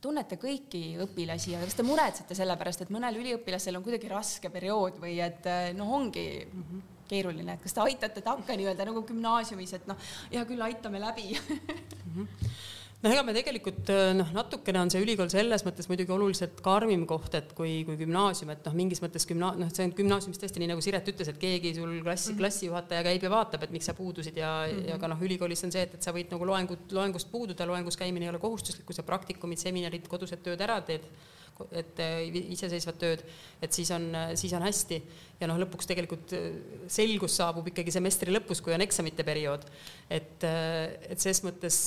tunnete kõiki õpilasi ja kas te muretsete selle pärast, et mõnel üliõpilasel on kuidagi raske periood või et noh, ongi mm -hmm. keeruline, et kas te aitate takka nii-öelda nagu gümnaasiumis, et noh, hea küll, aitame läbi mm. -hmm noh, ega me tegelikult äh, noh, natukene on see ülikool selles mõttes muidugi oluliselt karmim koht, et kui, kui gümnaasium, et noh, mingis mõttes gümna-, noh, see on gümnaasiumis tõesti nii, nagu Siret ütles, et keegi sul klassi, mhm. klassijuhataja käib ja vaatab, et miks sa puudusid ja mm, -hmm. ja ka noh, ülikoolis on see, et, et sa võid nagu loengut, loengust puududa, loengus käimine ei ole kohustuslik, kui sa praktikumid, seminarid, kodused tööd ära teed et äh, iseseisvat tööd, et siis on, siis on hästi. Ja noh, lõpuks tegelikult äh, selgus saabub ikkagi semestri lõpus, kui on eksamite periood. et, äh, et ses mõttes,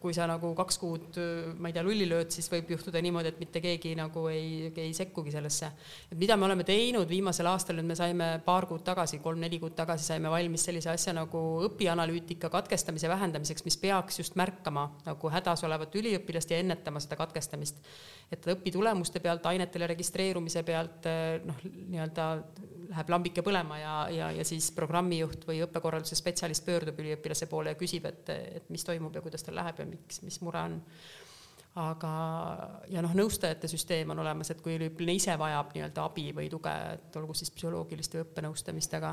kui sa nagu kaks kuud, ma ei tea, lulli lööd, siis võib juhtuda niimoodi, et mitte keegi nagu ei, ei sekkugi sellesse. et mida me oleme teinud viimasel aastal, nüüd me saime paar kuud tagasi, kolm-neli kuud tagasi saime valmis sellise asja nagu õpianalüütika katkestamise vähendamiseks, mis peaks just märkama nagu hädas olevat üliõpilast ja ennetama seda katkestamist et õpitulemuste pealt, ainetele registreerumise pealt noh, nii-öelda läheb lambike põlema ja, ja, ja siis programmijuht või õppekorralduse spetsialist pöördub üliõpilase poole ja küsib, et, et mis toimub ja kuidas tal läheb ja miks, mis mure on aga, ja noh, nõustajate süsteem on olemas, et kui üliõpilane ise vajab nii-öelda abi või tuge, et olgu siis psühholoogilist või õppenõustamist, aga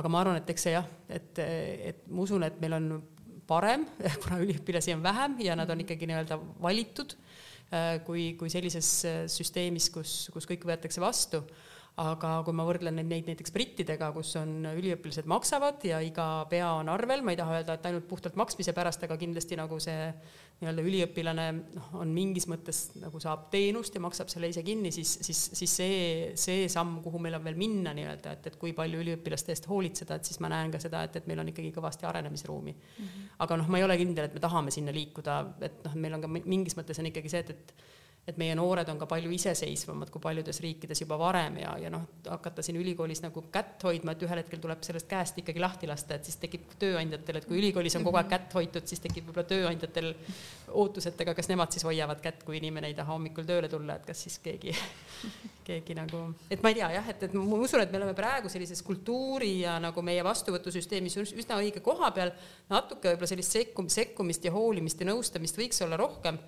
aga ma arvan, et eks see jah, et, et ma usun, et meil on parem, kuna üliõpilasi on vähem ja nad on ikkagi nii-öelda valitud Äh, kui, kui sellises süsteemis, kus, kus kõik võetakse vastu. Aga kui ma võrdlen neid, neid näiteks brittidega, kus on üliõpilased maksavad ja iga pea on arvel, ma ei taha öelda, et ainult puhtalt maksmise pärast, aga kindlasti nagu see nii-öelda üliõpilane noh, on mingis mõttes nagu saab teenust ja maksab selle ise kinni, siis, siis, siis see, see samm, kuhu meil on veel minna nii-öelda, et, et kui palju üliõpilaste eest hoolitseda, et siis ma näen ka seda, et, et meil on ikkagi kõvasti arenemisruumi mm. -hmm. aga noh, ma ei ole kindel, et me tahame sinna liikuda, et noh, meil on ka mingis mõttes on ikkagi see, et, et et meie noored on ka palju iseseisvamad kui paljudes riikides juba varem ja, ja noh, hakata siin ülikoolis nagu kätt hoidma, et ühel hetkel tuleb sellest käest ikkagi lahti lasta, et siis tekib tööandjatel, et kui ülikoolis on kogu aeg kätt hoitud, siis tekib võib-olla tööandjatel ootus, et aga kas nemad siis hoiavad kätt, kui inimene ei taha hommikul tööle tulla, et kas siis keegi, keegi nagu, et ma ei tea jah, et, et ma usun, et me oleme praegu sellises kultuuri ja nagu meie vastuvõtusüsteemis üsna õige koha peal, natuke võib-olla sellist sekkum-, sekkumist ja hoolimist ja nõustamist võiks olla rohkem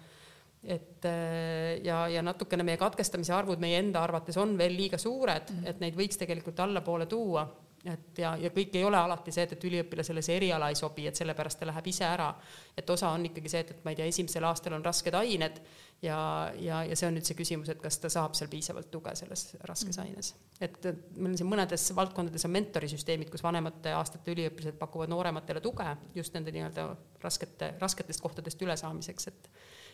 et äh, ja, ja natukene meie katkestamise arvud meie enda arvates on veel liiga suured mm, -hmm. et neid võiks tegelikult allapoole tuua. et ja, ja kõik ei ole alati see, et, et üliõpilasele see eriala ei sobi, et sellepärast ta läheb ise ära. et osa on ikkagi see, et, et ma ei tea, esimesel aastal on rasked ained ja, ja, ja see on nüüd see küsimus, et kas ta saab seal piisavalt tuge selles raskes -hmm. aines. et meil on siin mõnedes valdkondades on mentorisüsteemid, kus vanemate aastate üliõpilased pakuvad noorematele tuge just nende nii-öelda raskete, rasketest kohtadest ülesaamiseks, et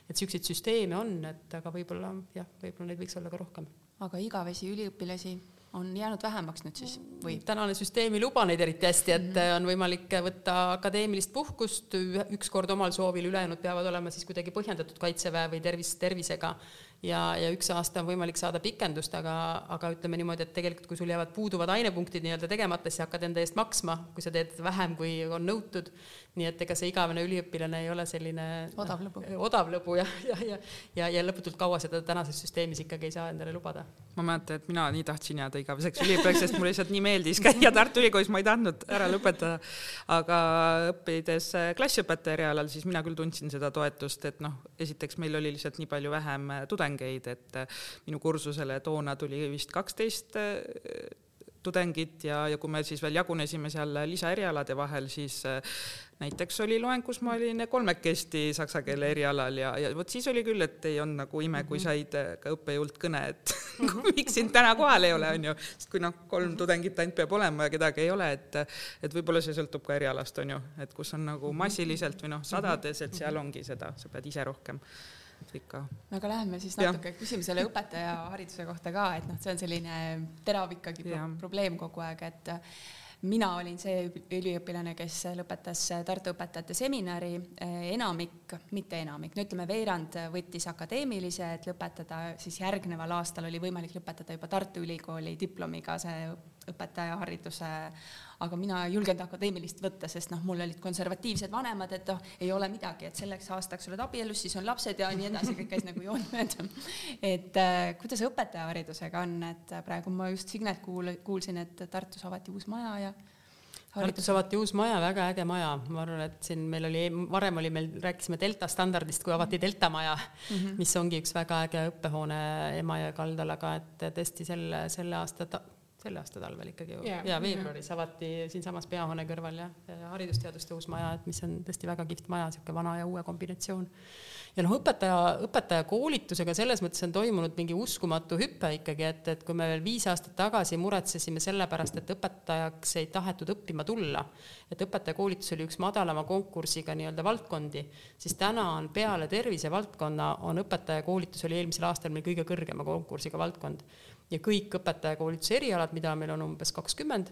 et niisuguseid süsteeme on, et aga võib-olla jah, võib-olla neid võiks olla ka rohkem. aga igavesi üliõpilasi on jäänud vähemaks nüüd siis või? tänane süsteem ei luba neid eriti hästi, et mm -hmm. on võimalik võtta akadeemilist puhkust üks kord omal soovil, ülejäänud peavad olema siis kuidagi põhjendatud kaitseväe või tervis, tervisega ja, ja üks aasta on võimalik saada pikendust, aga, aga ütleme niimoodi, et tegelikult kui sul jäävad puuduvad ainepunktid nii-öelda tegemata, siis hakkad enda eest maksma, kui sa teed vähem, kui on nõutud. nii et ega see igavene üliõpilane ei ole selline odav lõbu, odav lõbu ja, ja, ja, ja, ja lõputult kaua seda tänases süsteemis ikkagi ei saa endale lubada. ma mäletan, et mina nii tahtsin jääda igaveseks üliõpilaseks, sest mulle lihtsalt nii meeldis käia Tartu Ülikoolis, ma ei tahtnud ära lõpetada. aga õppides klassiõpetaja erialal, siis mina küll tundsin seda toetust, et noh, esiteks meil oli lihtsalt nii palju vähem tudengeid tudengeid, et äh, minu kursusele toona tuli vist kaksteist äh, tudengit ja, ja kui me siis veel jagunesime seal lisaerialade vahel, siis äh, näiteks oli loeng, kus ma olin kolmekesti saksa keele erialal ja, ja vot siis oli küll, et ei olnud nagu ime, kui mhm. said ka õppejõult kõne, et miks sind täna kohal ei ole, on ju, sest kui noh, kolm tudengit ainult peab olema ja kedagi ei ole, et et võib-olla see sõltub ka erialast, on ju, et kus on nagu massiliselt või noh, sadades, et seal ongi seda, sa pead ise rohkem ikka. no aga läheme siis natuke, küsime selle õpetajahariduse kohta ka, et noh, see on selline terav ikkagi pro probleem kogu aeg, et mina olin see üliõpilane, kes lõpetas Tartu õpetajate seminari, enamik, mitte enamik, no ütleme, veerand võttis akadeemilise, et lõpetada, siis järgneval aastal oli võimalik lõpetada juba Tartu Ülikooli diplomiga see õpetajahariduse aga mina ei julgenud akadeemilist võtta, sest noh, mul olid konservatiivsed vanemad, et noh, ei ole midagi, et selleks aastaks oled abielus, siis on lapsed ja nii edasi, kõik käis nagu joon mööda. et äh, kuidas õpetajaharidusega on, et praegu ma just Signet kuul-, kuulsin, et Tartus avati uus maja ja Tartus avati uus maja, väga äge maja, ma arvan, et siin meil oli, varem oli meil, rääkisime delta standardist, kui avati delta maja mm, -hmm. mis ongi üks väga äge õppehoone Emajõe kaldal, aga et tõesti selle, selle aasta ta, selle aasta talvel ikkagi ju yeah. ja veebruaris avati siinsamas peahoone kõrval jah, haridusteaduste uus maja, et mis on tõesti väga kihvt maja, niisugune vana ja uue kombinatsioon. ja noh, õpetaja, õpetajakoolitusega selles mõttes on toimunud mingi uskumatu hüpe ikkagi, et, et kui me veel viis aastat tagasi muretsesime selle pärast, et õpetajaks ei tahetud õppima tulla, et õpetajakoolitus oli üks madalama konkursiga nii-öelda valdkondi, siis täna on peale tervisevaldkonna, on õpetajakoolitus oli eelmisel aastal meil kõige kõrgema konkursiga valdkond ja kõik õpetajakoolituse erialad, mida meil on umbes kakskümmend,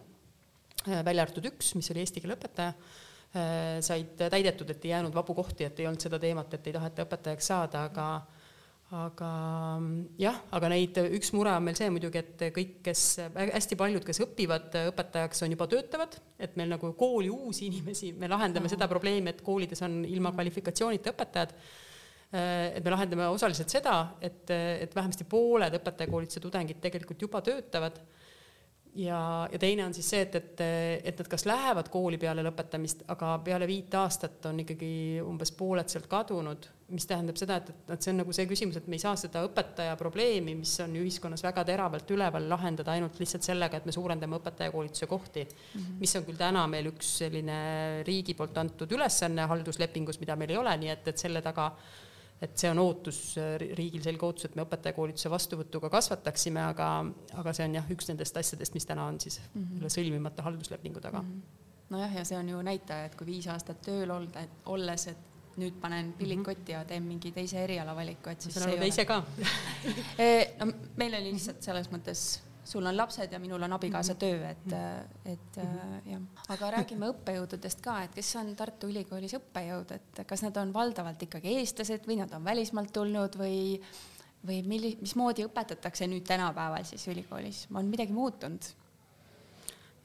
äh, välja arvatud üks, mis oli eesti keele õpetaja, äh, said täidetud, et ei jäänud vabu kohti, et ei olnud seda teemat, et ei taheta õpetajaks saada, aga aga jah, aga neid, üks mure on meil see muidugi, et kõik, kes, hästi paljud, kes õpivad õpetajaks, on juba töötavad, et meil nagu kooli uusi inimesi, me lahendame seda probleemi, et koolides on ilma kvalifikatsioonita õpetajad Äh, et me lahendame osaliselt seda, et, et vähemasti pooled õpetajakoolituse tudengid tegelikult juba töötavad ja, ja teine on siis see, et, et, et nad kas lähevad kooli peale lõpetamist, aga peale viit aastat on ikkagi umbes pooled sealt kadunud, mis tähendab seda, et, et see on nagu see küsimus, et me ei saa seda õpetaja probleemi, mis on ühiskonnas väga teravalt üleval, lahendada ainult lihtsalt sellega, et me suurendame õpetajakoolituse kohti mm, -hmm. mis on küll täna meil üks selline riigi poolt antud ülesanne halduslepingus, mida meil ei ole, nii et, et selle taga et see on ootus, riigil selge ootus, et me õpetajakoolituse vastuvõtuga kasvataksime, aga, aga see on jah, üks nendest asjadest, mis täna on siis mm -hmm. sõlmimata halduslepingu taga mm. -hmm. nojah, ja see on ju näitaja, et kui viis aastat tööl olda, olles, et nüüd panen pillid kotti ja teen mingi teise erialavaliku, et siis ma saan aru, te ise ka eh, no meil oli lihtsalt selles mõttes sul on lapsed ja minul on abikaasa mhm. töö, et, mhm. et mhm. jah. aga räägime õppejõududest ka, et kes on Tartu Ülikoolis õppejõud, et kas nad on valdavalt ikkagi eestlased või nad on välismaalt tulnud või, või milli-, mismoodi õpetatakse nüüd tänapäeval siis ülikoolis, on midagi muutunud?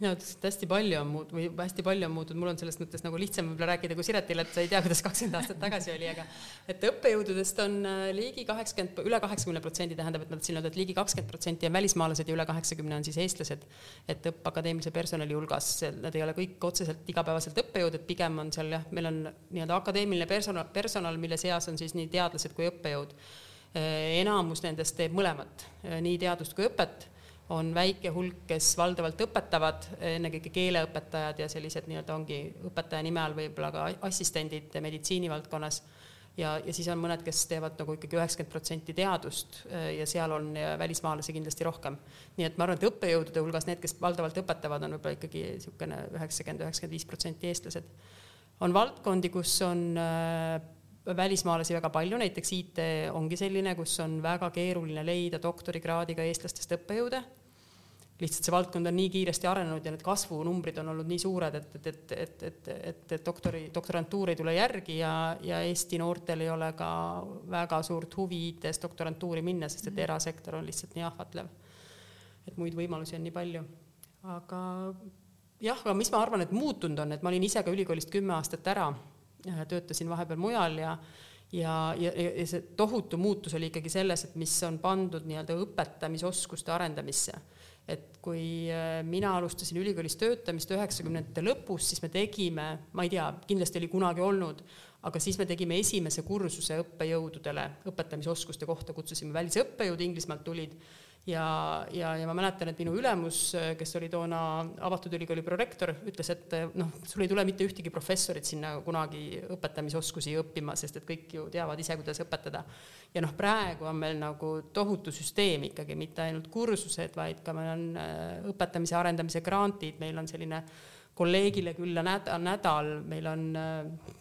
Mina ütleks, et hästi palju on muut- või hästi palju on muutunud, mul on selles mõttes nagu lihtsam võib-olla rääkida kui Siretile, et sa ei tea, kuidas kakskümmend aastat tagasi oli, aga et õppejõududest on äh, ligi kaheksakümmend, üle kaheksakümne protsendi tähendab, et ma tahtsin öelda, et ligi kakskümmend protsenti on välismaalased ja üle kaheksakümne on siis eestlased. et õppeakadeemilise personali hulgas, nad ei ole kõik otseselt igapäevaselt õppejõud, et pigem on seal jah, meil on nii-öelda akadeemiline personal, personal, mille seas on siis nii teadlased kui õppejõud. Äh, enamus nendest teeb mõlemat, äh, nii teadust kui õpet on väike hulk, kes valdavalt õpetavad, ennekõike keeleõpetajad ja sellised nii-öelda ongi õpetaja nime all võib-olla ka assistendid meditsiinivaldkonnas. ja, ja siis on mõned, kes teevad nagu ikkagi üheksakümmend protsenti teadust ja seal on välismaalasi kindlasti rohkem. nii et ma arvan, et õppejõudude hulgas need, kes valdavalt õpetavad, on võib-olla ikkagi niisugune üheksakümmend, üheksakümmend viis protsenti eestlased. on valdkondi, kus on äh, välismaalasi väga palju, näiteks IT ongi selline, kus on väga keeruline leida doktorikraadiga eestlastest õppejõude lihtsalt see valdkond on nii kiiresti arenenud ja need kasvunumbrid on olnud nii suured, et, et, et, et, et, et, et doktori, doktorantuur ei tule järgi ja, ja Eesti noortel ei ole ka väga suurt huvi IT-s doktorantuuri minna, sest et mhm. erasektor on lihtsalt nii ahvatlev. et muid võimalusi on nii palju. aga jah, aga mis ma arvan, et muutunud on, et ma olin ise ka ülikoolist kümme aastat ära, töötasin vahepeal mujal ja ja, ja, ja see tohutu muutus oli ikkagi selles, et mis on pandud nii-öelda õpetamisoskuste arendamisse et kui äh, mina alustasin ülikoolis töötamist üheksakümnendate lõpus, siis me tegime, ma ei tea, kindlasti oli kunagi olnud, aga siis me tegime esimese kursuse õppejõududele õpetamisoskuste kohta, kutsusime välisõppejõud Inglismaalt tulid ja, ja, ja ma mäletan, et minu ülemus, kes oli toona avatud ülikooli prorektor, ütles, et noh, sul ei tule mitte ühtegi professorit sinna kunagi õpetamisoskusi õppima, sest et kõik ju teavad ise, kuidas õpetada. ja noh, praegu on meil nagu tohutu süsteem ikkagi, mitte ainult kursused, vaid ka meil on äh, õpetamise arendamise grantid, meil on selline kolleegile külla nädal, nädal, meil on äh,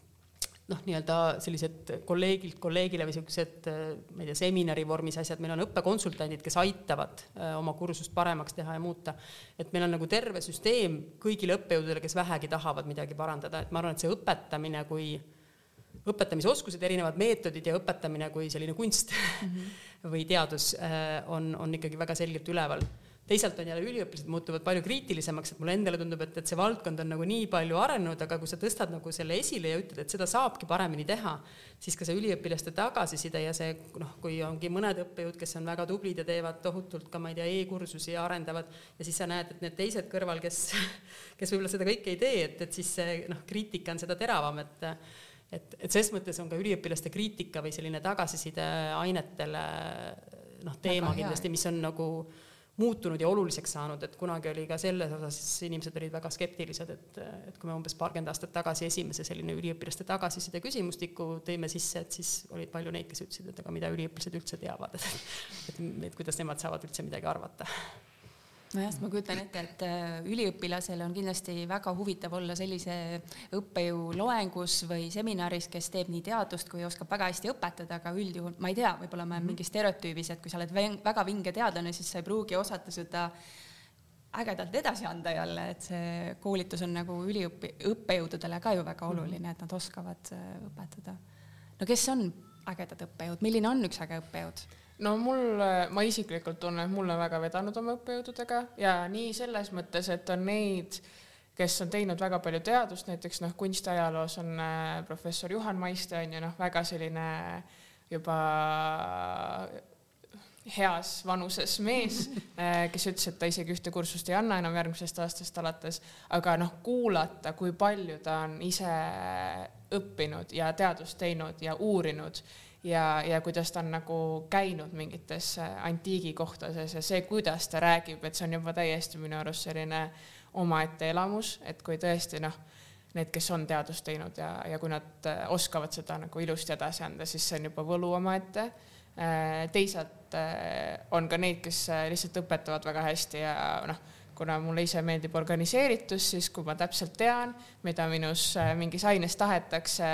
noh, nii-öelda sellised kolleegilt kolleegile või niisugused, ma ei tea, seminari vormis asjad, meil on õppekonsultandid, kes aitavad äh, oma kursust paremaks teha ja muuta. et meil on nagu terve süsteem kõigile õppejõududele, kes vähegi tahavad midagi parandada, et ma arvan, et see õpetamine kui õpetamisoskused, erinevad meetodid ja õpetamine kui selline kunst mm -hmm. või teadus äh, on, on ikkagi väga selgelt üleval teisalt on jälle üliõpilased muutuvad palju kriitilisemaks, et mulle endale tundub, et, et see valdkond on nagu nii palju arenenud, aga kui sa tõstad nagu selle esile ja ütled, et seda saabki paremini teha, siis ka see üliõpilaste tagasiside ja see noh, kui ongi mõned õppejõud, kes on väga tublid ja teevad tohutult ka ma ei tea e, e-kursusi ja arendavad ja siis sa näed, et need teised kõrval, kes, kes võib-olla seda kõike ei tee, et, et siis see noh, kriitika on seda teravam, et et, et ses mõttes on ka üliõpilaste kriitika või selline tagasiside ainetele noh, teema kindlasti, mis on nagu muutunud ja oluliseks saanud, et kunagi oli ka selles osas, inimesed olid väga skeptilised, et, et kui me umbes paarkümmend aastat tagasi esimese selline üliõpilaste tagasiside küsimustiku tõime sisse, et siis oli palju neid, kes ütlesid, et aga mida üliõpilased üldse teavad, et, et, et kuidas nemad saavad üldse midagi arvata nojah, sest ma kujutan ette, et äh, üliõpilasel on kindlasti väga huvitav olla sellise õppejõu loengus või seminaris, kes teeb nii teadust kui oskab väga hästi õpetada, aga üldjuhul ma ei tea, võib-olla ma olen mhm. mingi stereotüübis, et kui sa oled väga vinge teadlane, siis sa ei pruugi osata seda ägedalt edasi anda jälle, et see koolitus on nagu üliõpi-, õppejõududele ka ju väga mhm. oluline, et nad oskavad äh, õpetada. no kes on ägedad õppejõud, milline on üks äge õppejõud? No mul, ma isiklikult tunnen, et mulle väga vedanud oma õppejõududega ja nii selles mõttes, et on neid, kes on teinud väga palju teadust, näiteks noh, kunstiajaloos on äh, professor Juhan Maiste on ju noh, väga selline juba heas vanuses mees, äh, kes ütles, et ta isegi ühte kursust ei anna enam järgmisest aastast alates, aga noh, kuulata, kui palju ta on ise õppinud ja teadust teinud ja uurinud ja, ja kuidas ta on nagu käinud mingites äh, antiigikohtades ja see, kuidas ta räägib, et see on juba täiesti minu arust selline omaette elamus, et kui tõesti noh, need, kes on teadust teinud ja, ja kui nad äh, oskavad seda nagu ilusti edasi anda, siis see on juba võlu omaette. Äh, teisalt on ka neid, kes lihtsalt õpetavad väga hästi ja noh kuna mulle ise meeldib organiseeritus, siis kui ma täpselt tean, mida minus mingis aines tahetakse,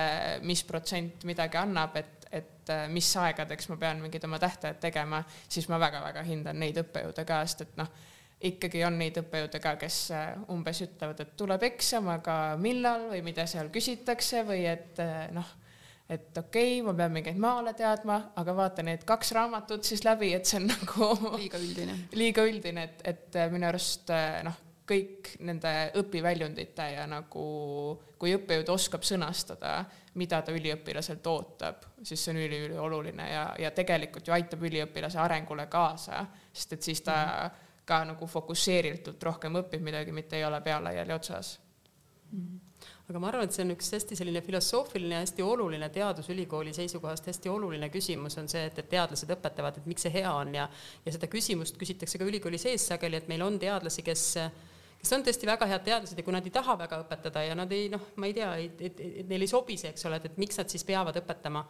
mis protsent midagi annab, et et äh, mis aegadeks ma pean mingid oma tähtajad tegema, siis ma väga-väga hindan neid õppejõude ka, sest et noh, ikkagi on neid õppejõude ka, kes äh, umbes ütlevad, et tuleb eksam, aga millal või mida seal küsitakse või et äh, noh, et okei okay,, ma pean mingeid maale teadma, aga vaata need kaks raamatut siis läbi, et see on nagu liiga üldine. liiga üldine, et, et minu arust noh, kõik nende õpiväljundite ja nagu kui õppejõud oskab sõnastada, mida ta üliõpilaselt ootab, siis see on üliülioluline ja, ja tegelikult ju aitab üliõpilase arengule kaasa, sest et siis ta -hmm. ka nagu fokusseeritult rohkem õpib midagi, mitte ei ole pealaiali otsas mm. -hmm aga ma arvan, et see on üks hästi selline filosoofiline hästi oluline teadusülikooli seisukohast hästi oluline küsimus on see, et, et teadlased õpetavad, et miks see hea on ja ja seda küsimust küsitakse ka ülikooli sees sageli, et meil on teadlasi, kes kes on tõesti väga head teadlased ja kui nad ei taha väga õpetada ja nad ei noh, ma ei tea, et, et, et neil ei sobi see, eks ole, et, et miks nad siis peavad õpetama.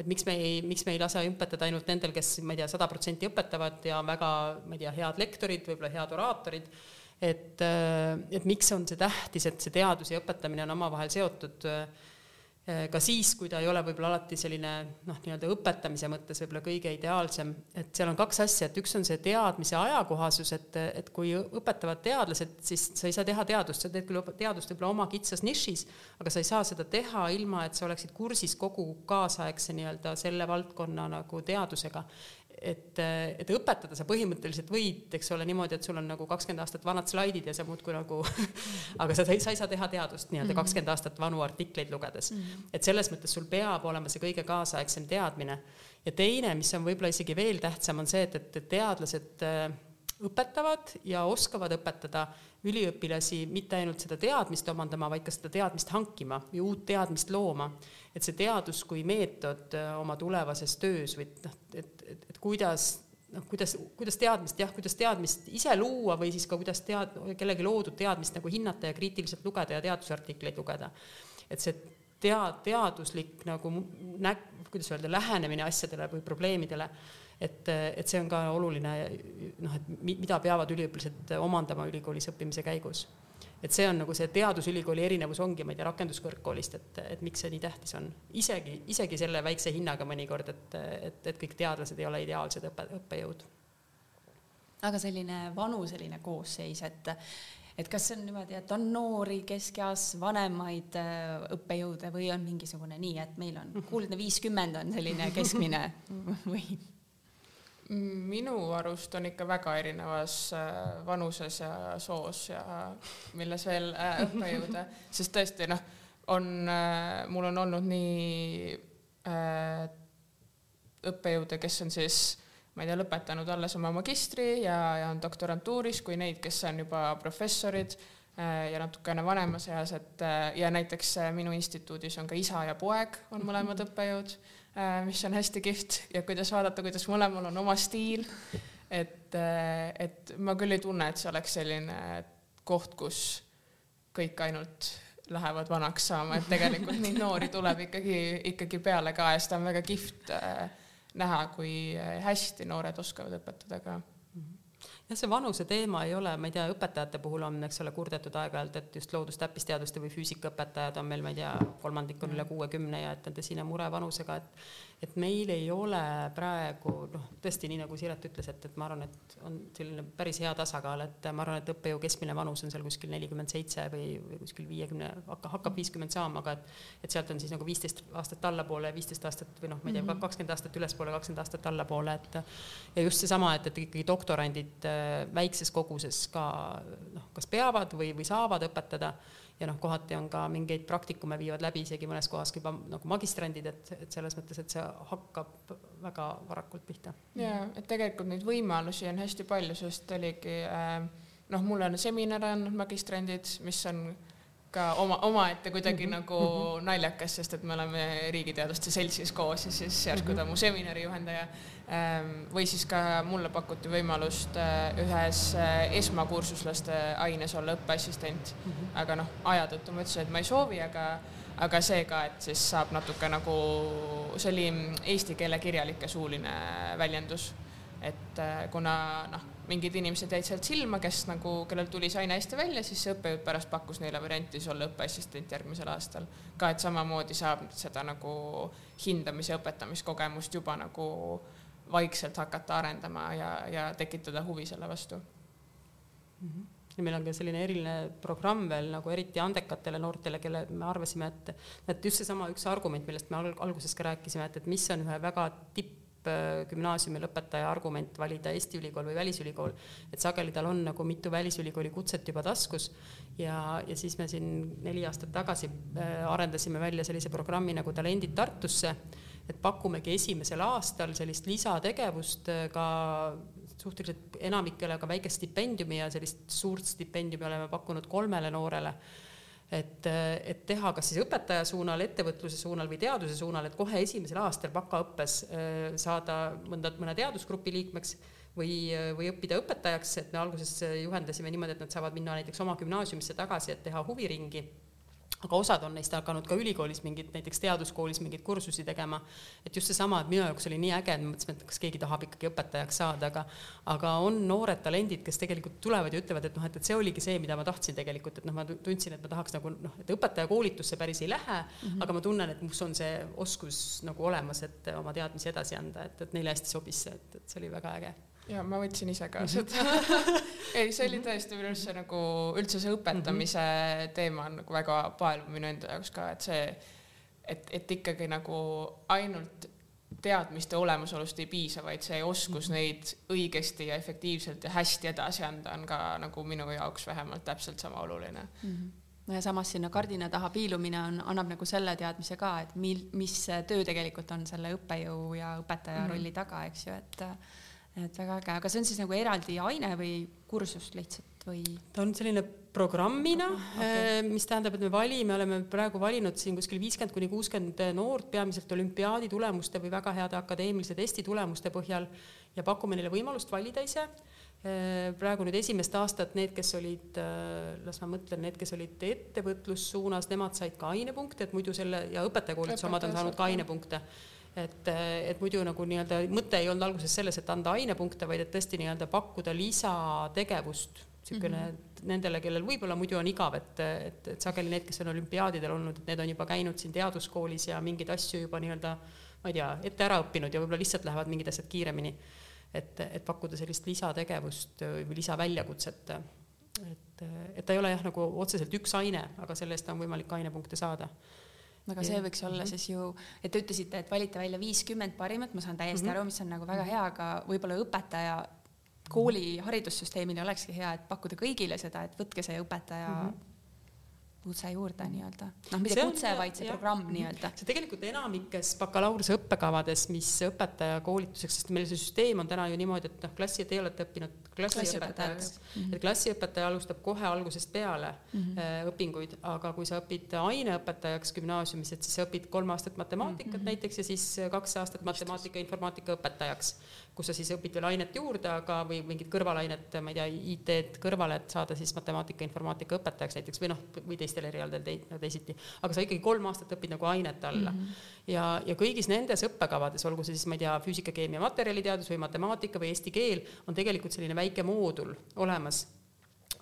et miks me ei, miks me ei lase õpetada ainult nendel, kes, ma ei tea, sada protsenti õpetavad ja väga, ma ei tea, head lektorid, võib-olla head oraatorid, et, et miks on see tähtis, et see teadus ja õpetamine on omavahel seotud äh, ka siis, kui ta ei ole võib-olla alati selline noh, nii-öelda õpetamise mõttes võib-olla kõige ideaalsem, et seal on kaks asja, et üks on see teadmise ajakohasus, et, et kui õpetavad teadlased, siis sa ei saa teha teadust, sa teed küll teadust võib-olla oma kitsas nišis, aga sa ei saa seda teha ilma, et sa oleksid kursis kogu kaasaegse nii-öelda selle valdkonna nagu teadusega et, et õpetada sa põhimõtteliselt võid, eks ole, niimoodi, et sul on nagu kakskümmend aastat vanad slaidid ja sa muudkui nagu aga sa, sa ei saa teha teadust nii-öelda mhm. kakskümmend aastat vanu artikleid lugedes mm. -hmm. et selles mõttes sul peab olema see kõige kaasaegsem teadmine. ja teine, mis on võib-olla isegi veel tähtsam, on see, et, et teadlased äh, õpetavad ja oskavad õpetada üliõpilasi mitte ainult seda teadmist omandama, vaid ka seda teadmist hankima ja uut teadmist looma et see teadus kui meetod äh, oma tulevases töös või noh, et, et, et kuidas noh, kuidas, kuidas teadmist jah, kuidas teadmist ise luua või siis ka kuidas tead-, kellegi loodud teadmist nagu hinnata ja kriitiliselt lugeda ja teadusartikleid lugeda. et see tea-, teaduslik nagu nä-, kuidas öelda, lähenemine asjadele või probleemidele, et, et see on ka oluline noh, et mida peavad üliõpilased omandama ülikoolis õppimise käigus et see on nagu see teadusülikooli erinevus ongi, ma ei tea, rakenduskõrgkoolist, et, et miks see nii tähtis on. isegi, isegi selle väikse hinnaga mõnikord, et, et, et kõik teadlased ei ole ideaalsed õppe, õppejõud. aga selline vanuseline koosseis, et et kas see on niimoodi, et on noori keskeas, vanemaid äh, õppejõude või on mingisugune nii, et meil on kuldne viiskümmend on selline keskmine või? Minu arust on ikka väga erinevas äh, vanuses ja soos ja milles veel äh, õppejõude, sest tõesti noh, on, äh, mul on olnud nii õppejõude, kes on siis ma ei tea, lõpetanud alles oma magistri ja, ja on doktorantuuris, kui neid, kes on juba professorid ja natukene vanemas eas, et ja näiteks minu instituudis on ka isa ja poeg on mõlemad õppejõud Äh, mis on hästi kihvt ja kuidas vaadata, kuidas mõlemal on oma stiil. et, äh, et ma küll ei tunne, et see oleks selline koht, kus kõik ainult lähevad vanaks saama, et tegelikult neid noori tuleb ikkagi, ikkagi peale ka ja seda on väga kihvt äh, näha, kui hästi noored oskavad õpetada ka jah, see vanuse teema ei ole, ma ei tea, õpetajate puhul on, eks ole, kurdetud aeg-ajalt, et just loodustäppisteaduste või füüsikaõpetajad on meil, ma ei tea, kolmandik on üle kuuekümne ja et on tõsine mure vanusega, et et meil ei ole praegu noh, tõesti nii nagu Siret ütles, et, et ma arvan, et on selline päris hea tasakaal, et ma arvan, et õppejõu keskmine vanus on seal kuskil nelikümmend seitse või, või kuskil viiekümne, hakka, hakkab viiskümmend saama, aga et et sealt on siis nagu viisteist aastat allapoole, viisteist aastat või noh, ma ei tea, mhm. kakskümmend aastat ülespoole, kakskümmend aastat allapoole, et ja just seesama, et, et ikkagi doktorandid äh, väikses koguses ka noh, kas peavad või, või saavad õpetada ja noh, kohati on ka mingeid praktikume viivad läbi isegi mõnes kohas juba nagu magistrandid, et, et selles mõttes, et see hakkab väga varakult pihta. ja, et tegelikult neid võimalusi on hästi palju, sest oligi äh, noh, mul on seminare andnud magistrandid, mis on ka oma, omaette kuidagi mm -hmm. nagu mm -hmm. naljakas, sest et me oleme Riigiteaduste Seltsis koos ja siis järsku ta on mu seminari juhendaja. Ähm, või siis ka mulle pakuti võimalust äh, ühes äh, esmakursuslaste aines olla õppeassistent mm. -hmm. aga noh, aja tõttu ma ütlesin, et ma ei soovi, aga, aga see ka, et siis saab natuke nagu, see oli eesti keele kirjalik ja suuline väljendus. et äh, kuna noh mingid inimesed jäid sealt silma, kes nagu, kellel tuli see aine hästi välja, siis see õppejõud pärast pakkus neile varianti siis olla õppeassistent järgmisel aastal. ka, et samamoodi saab seda nagu hindamis- ja õpetamiskogemust juba nagu vaikselt hakata arendama ja, ja tekitada huvi selle vastu mm. -hmm ja meil on ka selline eriline programm veel nagu eriti andekatele noortele, kelle me arvasime, et, et just seesama üks argument, millest me alguses ka rääkisime, et, et mis on ühe väga tipp gümnaasiumi lõpetaja argument valida Eesti ülikool või välisülikool, et sageli tal on nagu mitu välisülikooli kutset juba taskus ja, ja siis me siin neli aastat tagasi äh, arendasime välja sellise programmi nagu Talendid Tartusse, et pakumegi esimesel aastal sellist lisategevust äh, ka suhteliselt enamikele ka väikest stipendiumi ja sellist suurt stipendiumi oleme pakkunud kolmele noorele et, et teha kas siis õpetaja suunal, ettevõtluse suunal või teaduse suunal, et kohe esimesel aastal bakaõppes äh, saada mõnda, mõne teadusgrupi liikmeks või, või õppida õpetajaks, et me alguses juhendasime niimoodi, et nad saavad minna näiteks oma gümnaasiumisse tagasi, et teha huviringi aga osad on neist hakanud ka ülikoolis mingit, näiteks teaduskoolis mingeid kursusi tegema. et just seesama, et minu jaoks oli nii äge, et me mõtlesime, et kas keegi tahab ikkagi õpetajaks saada, aga aga on noored talendid, kes tegelikult tulevad ja ütlevad, et noh, et, et see oligi see, mida ma tahtsin tegelikult, et noh, ma tundsin, et ma tahaks nagu noh, et õpetajakoolitusse päris ei lähe mm, -hmm. aga ma tunnen, et mus on see oskus nagu olemas, et oma teadmisi edasi anda, et, et neile hästi sobis see, et, et see oli väga äge ja ma võtsin ise ka seda ei, see oli mhm. tõesti minu arust see nagu üldse see õpetamise mm -hmm. teema on nagu väga paeluv minu enda jaoks ka, et see, et, et ikkagi nagu ainult teadmiste olemasolust ei piisa, vaid see oskus -hmm. neid õigesti ja efektiivselt ja hästi edasi anda on ka nagu minu jaoks vähemalt täpselt sama oluline mm. -hmm no ja samas sinna kardina taha piilumine on, annab nagu selle teadmise ka, et mil, mis töö tegelikult on selle õppejõu ja õpetaja mm -hmm. rolli taga, eks ju, et et väga äge, aga see on siis nagu eraldi aine või kursus lihtsalt või? ta on selline programmina okay., mis tähendab, et me valime, oleme praegu valinud siin kuskil viiskümmend kuni kuuskümmend noort, peamiselt olümpiaadi tulemuste või väga heade akadeemilise testi tulemuste põhjal ja pakume neile võimalust valida ise praegu nüüd esimest aastat need, kes olid, las ma mõtlen, need, kes olid ettevõtlussuunas, nemad said ka ainepunkte, et muidu selle ja õpetajakoolituse omad on saanud ka ainepunkte et, et muidu nagu nii-öelda mõte ei olnud alguses selles, et anda ainepunkte, vaid et tõesti nii-öelda pakkuda lisategevust niisugune mm -hmm. nendele, kellel võib-olla muidu on igav, et, et, et sageli need, kes on olümpiaadidel olnud, et need on juba käinud siin teaduskoolis ja mingeid asju juba nii-öelda ma ei tea, ette ära õppinud ja võib-olla lihtsalt lähevad mingid asjad kiiremini. et, et pakkuda sellist lisategevust või lisaväljakutset. et, et ta ei ole jah, nagu otseselt üks aine, aga selle eest on võimalik ainepunkte saada aga see võiks olla mhm. siis ju, et te ütlesite, et valite välja viiskümmend parimat, ma saan täiesti mm -hmm. aru, mis on nagu väga hea, aga võib-olla õpetaja kooli haridussüsteemile olekski hea, et pakkuda kõigile seda, et võtke see õpetaja mm -hmm kutse juurde nii-öelda, noh, mitte kutse, vaid see jah. programm nii-öelda. see tegelikult enamikes bakalaureuse õppekavades, mis õpetaja koolituseks, sest meil see süsteem on täna ju niimoodi, et noh, klassi, teie olete õppinud klassiõpetajaks mm, -hmm. et klassiõpetaja alustab kohe algusest peale mm -hmm. õpinguid, aga kui sa õpid aineõpetajaks gümnaasiumis, et siis sa õpid kolm aastat matemaatikat mm -hmm. näiteks ja siis kaks aastat matemaatika, informaatika õpetajaks kus sa siis õpid veel ainet juurde, aga, või mingit kõrvalainet, ma ei tea, IT-d kõrvale, et saada siis matemaatika, informaatika õpetajaks näiteks või noh, või teistel erialadel te, teisiti. aga sa ikkagi kolm aastat õpid nagu ainet alla mm. -hmm. ja, ja kõigis nendes õppekavades, olgu see siis, ma ei tea, füüsika, keemia, materjaliteadus või matemaatika või eesti keel, on tegelikult selline väike moodul olemas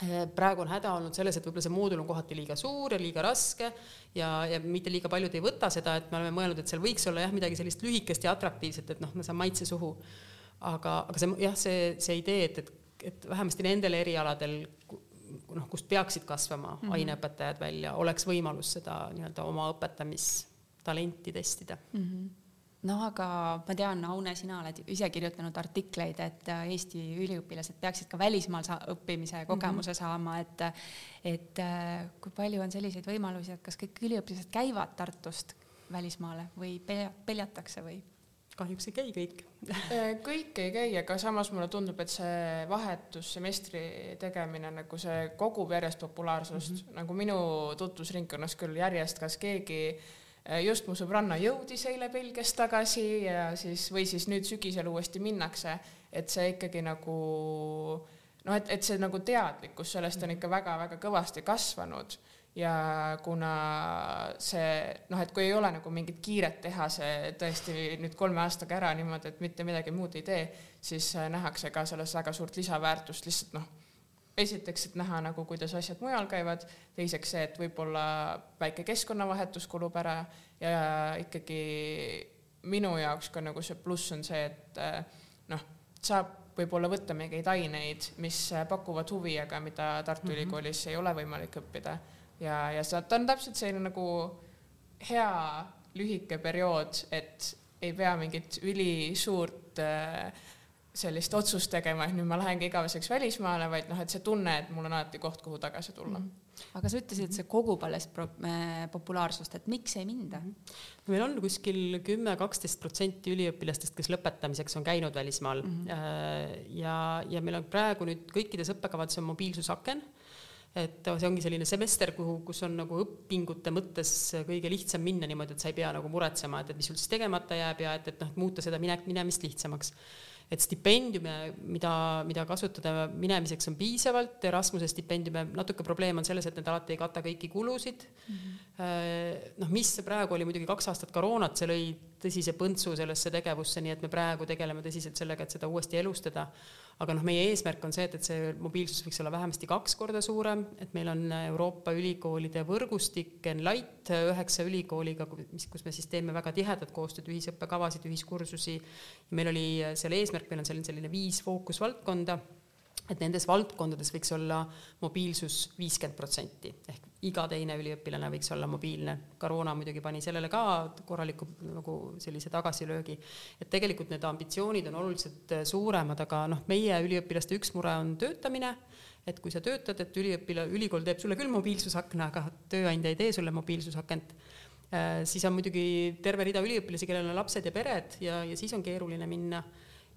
eh, praegu on häda olnud selles, et võib-olla see moodul on kohati liiga suur ja liiga raske ja, ja mitte liiga paljud ei võta seda, et me oleme mõelnud, et seal võiks olla jah, midagi sellist lühikest ja atraktiivset, et noh, ma saan maitse suhu aga, aga see jah, see, see idee, et, et, et vähemasti nendel erialadel noh, kust peaksid kasvama mm -hmm. aineõpetajad välja, oleks võimalus seda nii-öelda oma õpetamistalenti testida mm. -hmm no aga ma tean, Aune, sina oled ise kirjutanud artikleid, et Eesti üliõpilased peaksid ka välismaal sa õppimise kogemuse mm -hmm. saama, et et kui palju on selliseid võimalusi, et kas kõik üliõpilased käivad Tartust välismaale või peljatakse või? Kahjuks ei käi kõik. Äh, kõik ei käi, aga samas mulle tundub, et see vahetussemestri tegemine nagu see kogub järjest populaarsust mm, -hmm. nagu minu tutvusringkonnas küll järjest, kas keegi äh, just mu sõbranna jõudis eile Belgiast tagasi ja siis, või siis nüüd sügisel uuesti minnakse, et see ikkagi nagu noh, et, et see nagu teadlikkus sellest on ikka väga-väga kõvasti kasvanud ja kuna see noh, et kui ei ole nagu mingit kiiret teha see tõesti nüüd kolme aastaga ära niimoodi, et mitte midagi muud ei tee, siis äh, nähakse ka selles väga suurt lisaväärtust lihtsalt noh, esiteks, et näha nagu, kuidas asjad mujal käivad, teiseks see, et võib-olla väike keskkonnavahetus kulub ära ja ikkagi minu jaoks ka nagu see pluss on see, et äh, noh, saab võib-olla võtta mingeid aineid, mis pakuvad huvi, aga mida Tartu mm -hmm. Ülikoolis ei ole võimalik õppida. Ja, ja ta on täpselt selline nagu hea lühike periood, et ei pea mingit ülisuurt äh, sellist otsust tegema, et nüüd ma lähengi igaveseks välismaale, vaid noh, et see tunne, et mul on alati koht, kuhu tagasi tulla mm. -hmm aga sa ütlesid, et see kogub alles populaarsust, et miks ei minda? Mhm. meil on kuskil kümme, kaksteist protsenti üliõpilastest, kes lõpetamiseks on käinud välismaal mm -hmm. ja, ja meil on praegu nüüd kõikides õppekavades on mobiilsusaken et see ongi selline semester, kuhu, kus on nagu õpingute mõttes kõige lihtsam minna niimoodi, et sa ei pea nagu muretsema, et, et mis sul siis tegemata jääb ja et, et noh, muuta seda minek, minemist lihtsamaks et stipendiume, mida, mida kasutada minemiseks on piisavalt, Erasmuse stipendiume, natuke probleem on selles, et need alati ei kata kõiki kulusid mm. -hmm. noh, mis praegu oli muidugi kaks aastat koroonat, see lõi tõsise põntsu sellesse tegevusse, nii et me praegu tegeleme tõsiselt sellega, et seda uuesti elustada aga noh, meie eesmärk on see, et, et see mobiilsus võiks olla vähemasti kaks korda suurem, et meil on Euroopa ülikoolide võrgustik Enlight üheksa ülikooliga, mis, kus me siis teeme väga tihedat koostööd, ühisõppekavasid, ühiskursusi. meil oli seal eesmärk, meil on selline, selline viis fookusvaldkonda et nendes valdkondades võiks olla mobiilsus viiskümmend protsenti ehk iga teine üliõpilane võiks olla mobiilne. koroona muidugi pani sellele ka korraliku nagu sellise tagasilöögi. et tegelikult need ambitsioonid on oluliselt suuremad, aga noh, meie üliõpilaste üks mure on töötamine, et kui sa töötad, et üliõpila-, ülikool teeb sulle küll mobiilsusakna, aga tööandja ei tee sulle mobiilsusakent äh, siis on muidugi terve rida üliõpilasi, kellel on lapsed ja pered ja, ja siis on keeruline minna.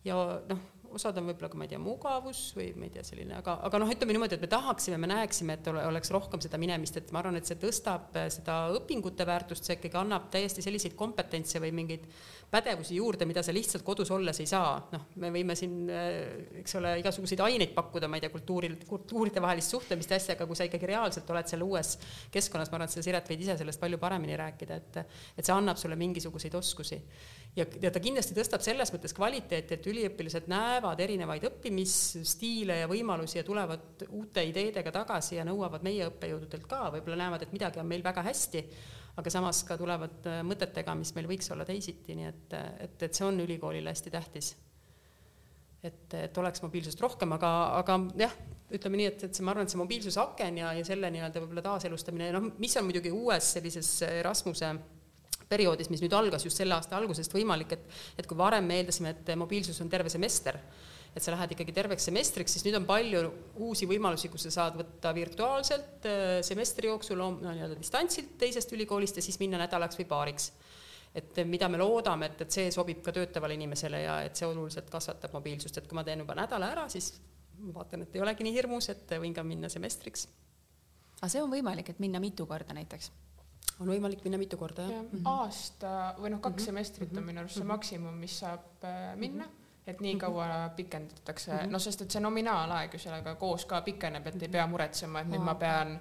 ja noh osad on võib-olla ka, ma ei tea, mugavus või ma ei tea, selline, aga, aga noh, ütleme niimoodi, et me tahaksime, me näeksime, et ole, oleks rohkem seda minemist, et ma arvan, et see tõstab äh, seda õpingute väärtust, see ikkagi annab täiesti selliseid kompetentse või mingeid pädevusi juurde, mida sa lihtsalt kodus olles ei saa, noh, me võime siin, äh, eks ole, igasuguseid aineid pakkuda, ma ei tea, kultuuril, kultuuride vahelist suhtlemist ja asja, aga kui sa ikkagi reaalselt oled seal uues keskkonnas, ma arvan, et sa, Siret, võid ise sellest palju paremini rääkida, et et see annab sulle mingisuguseid oskusi ja, ja ta kindlasti tõstab selles mõttes kvaliteeti, et üliõpilased näevad erinevaid õppimisstiile ja võimalusi ja tulevad uute ideedega tagasi ja nõuavad meie õppejõududelt ka, võib-olla näevad, et midagi on meil väga hästi, aga samas ka tulevad äh, mõtetega, mis meil võiks olla teisiti, nii et, et, et see on ülikoolile hästi tähtis. et, et oleks mobiilsust rohkem, aga, aga jah, ütleme nii, et, et see, ma arvan, et see mobiilsusaken ja, ja selle nii-öelda võib-olla taaselustamine, noh, mis on muidugi uues sellises Erasmuse perioodis, mis nüüd algas just selle aasta algusest, võimalik, et, et kui varem me eeldasime, et mobiilsus on terve semester, et sa lähed ikkagi terveks semestriks, siis nüüd on palju uusi võimalusi, kus sa saad võtta virtuaalselt äh, semestri jooksul no, nii-öelda distantsilt teisest ülikoolist ja siis minna nädalaks või paariks. et mida me loodame, et, et see sobib ka töötavale inimesele ja et see oluliselt kasvatab mobiilsust, et kui ma teen juba nädala ära, siis vaatan, et ei olegi nii hirmus, et võin ka minna semestriks. aga see on võimalik, et minna mitu korda näiteks? On võimalik minna mitu korda, jah ja,? Mm -hmm. aasta või noh, kaks mm -hmm. semestrit on minu arust see mhm. maksimum, mis saab äh, minna mm. -hmm et nii kaua pikendatakse mm, -hmm. no sest et see nominaalaeg ju sellega koos ka pikeneb, et ei pea muretsema, et nüüd ma pean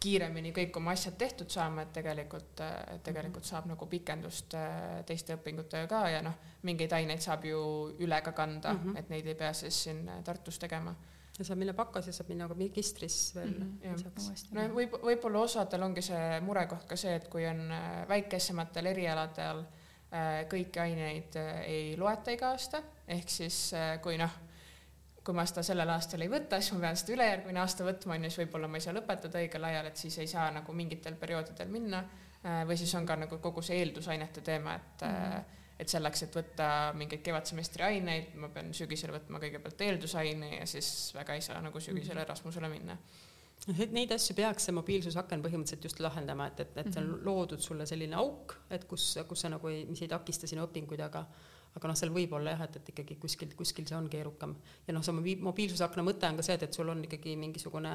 kiiremini kõik oma asjad tehtud saama, et tegelikult, et tegelikult saab nagu pikendust äh, teiste õpingutega ka ja noh, mingeid aineid saab ju üle ka kanda mm, -hmm. et neid ei pea siis siin Tartus tegema ja saab minna bakas ja saab minna ka magistris veel mm -hmm, lisaks. no võib, võib-olla osadel ongi see murekoht ka see, et kui on äh, väikesematel erialadel äh, kõiki aineid äh, ei loeta iga aasta, ehk siis kui noh, kui ma seda sellel aastal ei võta, siis ma pean seda ülejärgmine aasta võtma, on ju, siis võib-olla ma ei saa lõpetada õigel ajal, et siis ei saa nagu mingitel perioodidel minna. või siis on ka nagu kogu see eeldusainete teema, et mm -hmm et selleks, et võtta mingeid kevadsemestri aineid, ma pean sügisel võtma kõigepealt eeldusaine ja siis väga ei saa nagu sügisel mhm. Erasmusele minna noh, et neid asju peaks see mobiilsusaken põhimõtteliselt just lahendama, et, et, et see on mhm. loodud sulle selline auk, et kus, kus sa nagu ei, mis ei takista sinu õpinguid, aga aga noh, seal võib olla jah, et, et ikkagi kuskil, kuskil see on keerukam. ja noh, see mobiilsusakna mõte on ka see, et, et sul on ikkagi mingisugune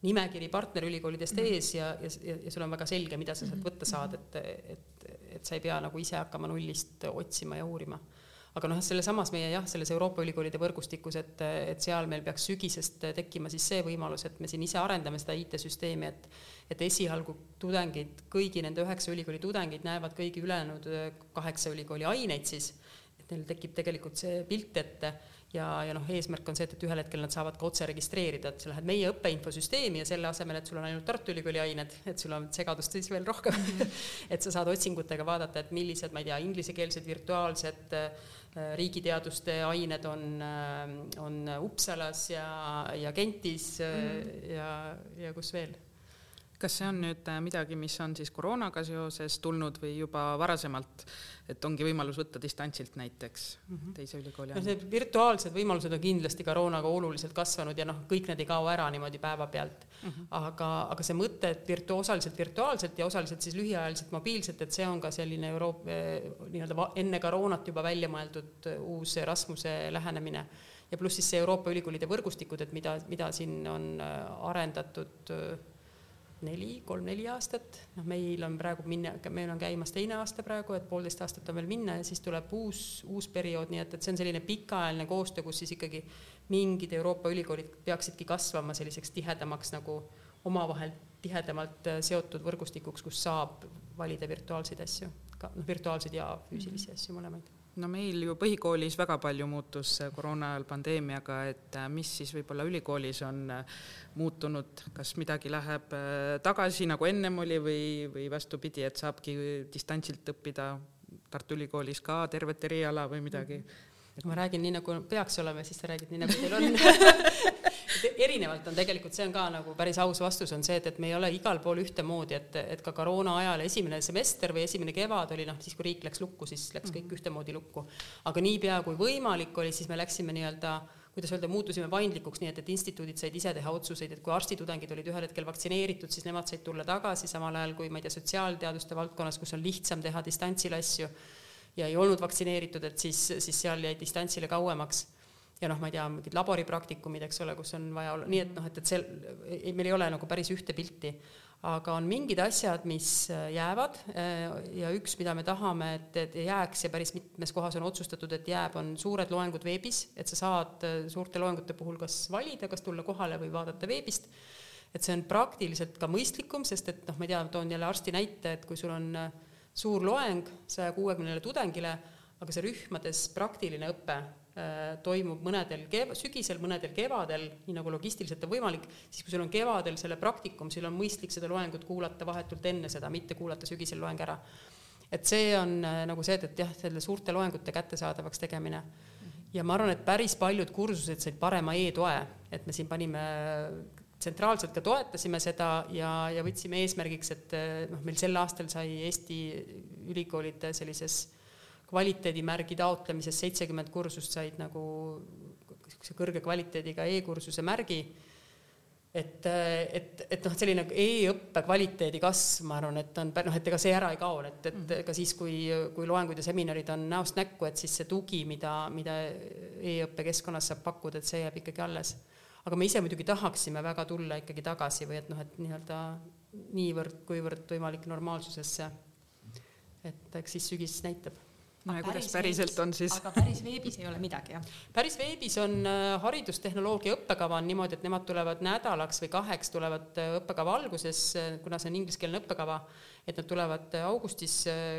nimekiri partnerülikoolidest mm -hmm. ees ja, ja, ja sul on väga selge, mida sa sealt võtta saad, et, et, et sa ei pea nagu ise hakkama nullist otsima ja uurima. aga noh, sellesamas meie jah, selles Euroopa ülikoolide võrgustikus, et, et seal meil peaks sügisest tekkima siis see võimalus, et me siin ise arendame seda IT-süsteemi, et et esialgu tudengid, kõigi nende üheksa ülikooli tudengid näevad kõigi ülejäänud kaheksa ülikooli aineid siis, et neil tekib tegelikult see pilt ette ja, ja noh, eesmärk on see, et, et ühel hetkel nad saavad ka otse registreerida, et sa lähed meie õppeinfosüsteemi ja selle asemel, et sul on ainult Tartu Ülikooli ained, et sul on segadust siis veel rohkem et sa saad otsingutega vaadata, et millised, ma ei tea, inglisekeelsed virtuaalsed äh, riigiteaduste ained on, äh, on Uppsalas ja, ja Gentis mm. ja, ja kus veel kas see on nüüd äh, midagi, mis on siis koroonaga seoses tulnud või juba varasemalt, et ongi võimalus võtta distantsilt näiteks mm -hmm. teise ülikooli no need virtuaalsed võimalused on kindlasti koroonaga oluliselt kasvanud ja noh, kõik need ei kao ära niimoodi päevapealt mm. -hmm. aga, aga see mõte, et virtu-, osaliselt virtuaalselt ja osaliselt siis lühiajaliselt mobiilselt, et see on ka selline Euroopa nii-öelda enne koroonat juba välja mõeldud äh, uus Erasmuse lähenemine ja pluss siis see Euroopa ülikoolide võrgustikud, et mida, mida siin on äh, arendatud neli, kolm-neli aastat, noh, meil on praegu minna, meil on käimas teine aasta praegu, et poolteist aastat on veel minna ja siis tuleb uus, uus periood, nii et, et see on selline pikaajaline koostöö, kus siis ikkagi mingid Euroopa ülikoolid peaksidki kasvama selliseks tihedamaks nagu omavahel tihedamalt äh, seotud võrgustikuks, kus saab valida virtuaalseid asju, ka noh, virtuaalseid ja füüsilisi asju mõlemaid no meil ju põhikoolis väga palju muutus koroona ajal pandeemiaga, et äh, mis siis võib-olla ülikoolis on äh, muutunud, kas midagi läheb äh, tagasi, nagu ennem oli või, või vastupidi, et saabki distantsilt õppida Tartu Ülikoolis ka tervet eriala või midagi? ma räägin nii, nagu peaks olema, siis sa räägid nii, nagu teil on erinevalt on tegelikult, see on ka nagu päris aus vastus on see, et, et me ei ole igal pool ühtemoodi, et, et ka koroona ajal esimene semester või esimene kevad oli noh, siis kui riik läks lukku, siis läks kõik mhm. ühtemoodi lukku. aga niipea kui võimalik oli, siis me läksime nii-öelda kuidas öelda, muutusime paindlikuks, nii et, et instituudid said ise teha otsuseid, et kui arstitudengid olid ühel hetkel vaktsineeritud, siis nemad said tulla tagasi, samal ajal kui ma ei tea, sotsiaalteaduste valdkonnas, kus on lihtsam teha distantsil asju ja ei olnud vaktsineeritud, et siis, siis seal jäi distantsile kauemaks ja noh, ma ei tea, mingid laboripracticumid, eks ole, kus on vaja olla, nii et noh, et, et see, meil ei ole nagu päris ühte pilti, aga on mingid asjad, mis jäävad äh, ja üks, mida me tahame, et, et jääks ja päris mitmes kohas on otsustatud, et jääb, on suured loengud veebis, et sa saad äh, suurte loengute puhul kas valida, kas tulla kohale või vaadata veebist, et see on praktiliselt ka mõistlikum, sest et noh, ma ei tea, toon jälle arsti näite, et kui sul on suur loeng saja kuuekümnele tudengile, aga see rühmades praktiline õpe toimub mõnedel kev-, sügisel, mõnedel kevadel, nii nagu logistiliselt on võimalik, siis kui sul on kevadel selle praktikum, sul on mõistlik seda loengut kuulata vahetult enne seda, mitte kuulata sügisel loeng ära. et see on äh, nagu see, et, et jah, selle suurte loengute kättesaadavaks tegemine. ja ma arvan, et päris paljud kursused said parema e-toe, et me siin panime tsentraalselt ka toetasime seda ja, ja võtsime eesmärgiks, et äh, noh, meil sel aastal sai Eesti ülikoolide sellises kvaliteedimärgi taotlemises seitsekümmend kursust said nagu niisuguse kõrge kvaliteediga e-kursuse märgi. et, et, et noh, selline e-õppe kvaliteedi kasv, ma arvan, et on noh, et ega see ära ei kao, et, et ka siis, kui, kui loengud ja seminarid on näost näkku, et siis see tugi, mida, mida e-õppe keskkonnas saab pakkuda, et see jääb ikkagi alles. aga me ise muidugi tahaksime väga tulla ikkagi tagasi või et noh, et nii-öelda niivõrd, kuivõrd võimalik normaalsusesse. et eks siis sügis näitab no ja kuidas päriselt on siis? aga päris veebis ei ole midagi, jah? päris veebis on äh, haridustehnoloogia õppekava on niimoodi, et nemad tulevad nädalaks või kaheks tulevad äh, õppekava alguses, äh, kuna see on ingliskeelne õppekava, et nad tulevad augustis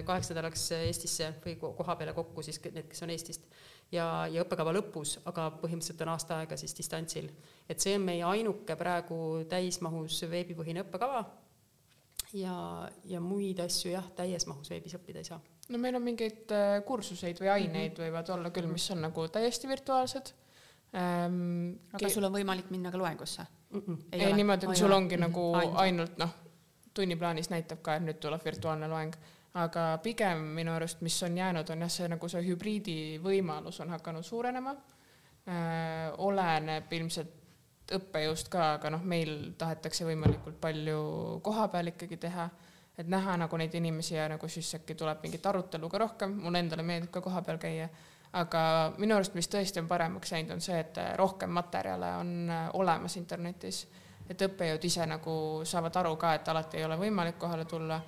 kaheks nädalaks Eestisse või koha peale kokku siis need, kes on Eestist ja, ja õppekava lõpus, aga põhimõtteliselt on aasta aega siis distantsil. et see on meie ainuke praegu täismahus veebipõhine õppekava ja, ja muid asju jah, täies mahus veebis õppida ei saa no meil on mingeid äh, kursuseid või aineid mm -hmm. võivad olla küll, mis on nagu täiesti virtuaalsed ähm,. aga sul on võimalik minna ka loengusse mm? -mm. ei, ei niimoodi, et sul ongi mm -hmm. nagu ainult, ainult noh, tunniplaanis näitab ka, et nüüd tuleb virtuaalne loeng, aga pigem minu arust, mis on jäänud, on jah, see nagu see hübriidi võimalus on hakanud suurenema äh,. oleneb ilmselt õppejõust ka, aga noh, meil tahetakse võimalikult palju kohapeal ikkagi teha et näha nagu neid inimesi ja nagu siis äkki tuleb mingit arutelu ka rohkem, mulle endale meeldib ka kohapeal käia, aga minu arust, mis tõesti on paremaks läinud, on see, et rohkem materjale on äh, olemas internetis, et õppejõud ise nagu saavad aru ka, et alati ei ole võimalik kohale tulla.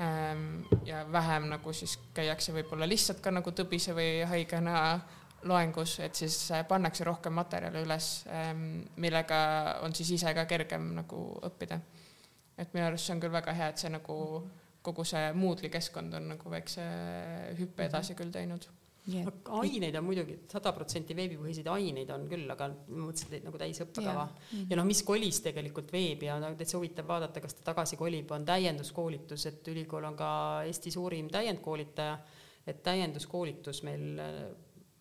Ähm, ja vähem nagu siis käiakse võib-olla lihtsalt ka nagu tõbise või haigena loengus, et siis äh, pannakse rohkem materjale üles, ähm, millega on siis ise ka kergem nagu õppida et minu arust see on küll väga hea, et see nagu kogu see Moodle'i keskkond on nagu väikse hüppe mhm. edasi küll teinud et aineid on muidugi sada protsenti veebipõhiseid aineid on küll, aga ma mõtlesin, et nagu täisõppekava ja, mm -hmm. ja noh, mis kolis tegelikult veebi ja no täitsa huvitav vaadata, kas ta tagasi kolib, on täienduskoolitus, et ülikool on ka Eesti suurim täiendkoolitaja, et täienduskoolitus meil äh,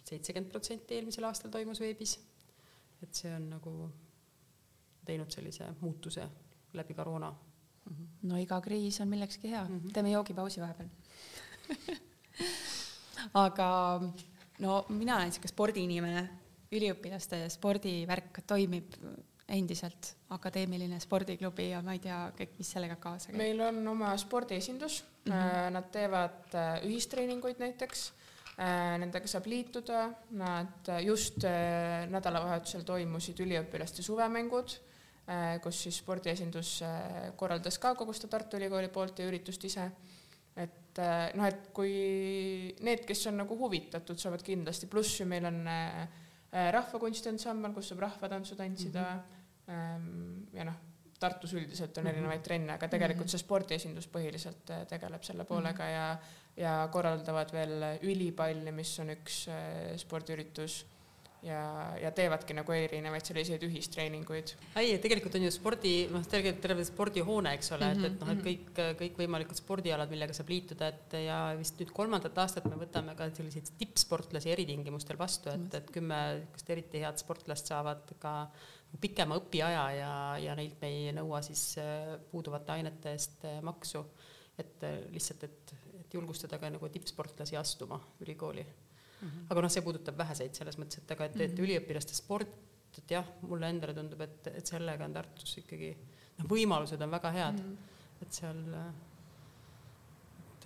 seitsekümmend protsenti eelmisel aastal toimus veebis. et see on nagu teinud sellise muutuse läbi koroona. No iga kriis on millekski hea. Mm, -hmm. teeme joogipausi vahepeal. Aga no mina olen sihuke spordiinimene, üliõpilaste spordivärk toimib endiselt, akadeemiline spordiklubi ja ma ei tea kõik, mis sellega kaasa käib. meil on oma spordiesindus. Mm, -hmm. nad teevad äh, ühistreeninguid näiteks, äh, nendega saab liituda, nad just nädalavahetusel toimusid üliõpilaste suvemängud, kus siis spordiesindus korraldas ka kogu seda Tartu Ülikooli poolt ja üritust ise et äh, noh, et kui need, kes on nagu huvitatud, saavad kindlasti, pluss ju meil on äh, äh rahvakunstiansambel, kus saab rahvatantsu tantsida mm -hmm. ja noh, Tartus üldiselt on mhm. erinevaid trenne, aga tegelikult mhm. see spordiesindus põhiliselt äh, tegeleb selle poolega mm -hmm. ja ja korraldavad veel ülipalli, mis on üks spordiüritus ja, ja teevadki nagu erinevaid selliseid ühistreeninguid. ei, tegelikult on ju spordi, noh, tegelikult terve spordihoone, eks ole mm, -hmm. et, et noh, et mhm, kõik, mhm. kõikvõimalikud spordialad, millega saab liituda, et ja vist nüüd kolmandat aastat me võtame ka selliseid tippsportlasi eritingimustel vastu, et, et kümme niisugust eriti head sportlast saavad ka pikema õpiaja ja, ja neilt me ei nõua siis äh, puuduvate ainete eest äh, maksu. et äh, lihtsalt, et, et julgustada ka nagu tippsportlasi astuma ülikooli Mm -hmm. aga noh, see puudutab väheseid selles mõttes, et aga et, et mhm. üliõpilaste sport, et jah, mulle endale tundub, et, et sellega on Tartus ikkagi noh, võimalused on väga head mm, -hmm. et seal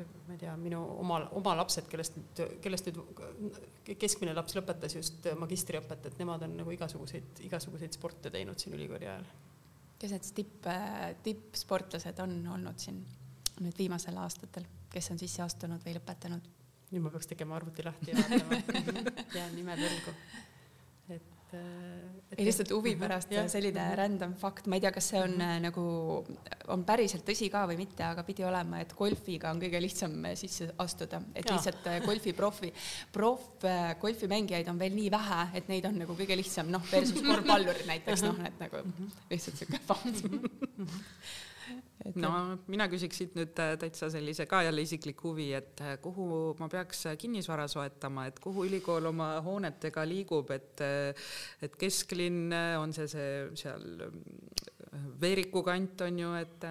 et ma ei tea, minu oma, oma lapsed, kellest nüüd, kellest nüüd keskmine laps lõpetas just magistriõpet, et nemad on nagu igasuguseid, igasuguseid sporte teinud siin ülikooli ajal. kes need tipp, tippsportlased on olnud siin nüüd viimasel aastatel, kes on sisse astunud või lõpetanud? Nüüd ma peaks tegema arvuti lahti ja vaatama jään nime võlgu. et, äh, et. ei lihtsalt huvi pärast ja, selline mm -hmm. random fakt, ma ei tea, kas see on mm -hmm. nagu, on päriselt tõsi ka või mitte, aga pidi olema, et golfiga on kõige lihtsam äh, sisse astuda, et ja. lihtsalt golfiprofi, proff golfimängijaid on veel nii vähe, et neid on nagu kõige lihtsam, noh, versus korvpallurid näiteks, noh, et nagu mhm. lihtsalt siuke fakt mhm. Et no mina küsiks siit nüüd äh, täitsa sellise ka jälle isiklik huvi, et äh, kuhu ma peaks äh, kinnisvara soetama, et kuhu ülikool oma hoonetega liigub, et et kesklinn, on see see seal Veeriku kant on ju, et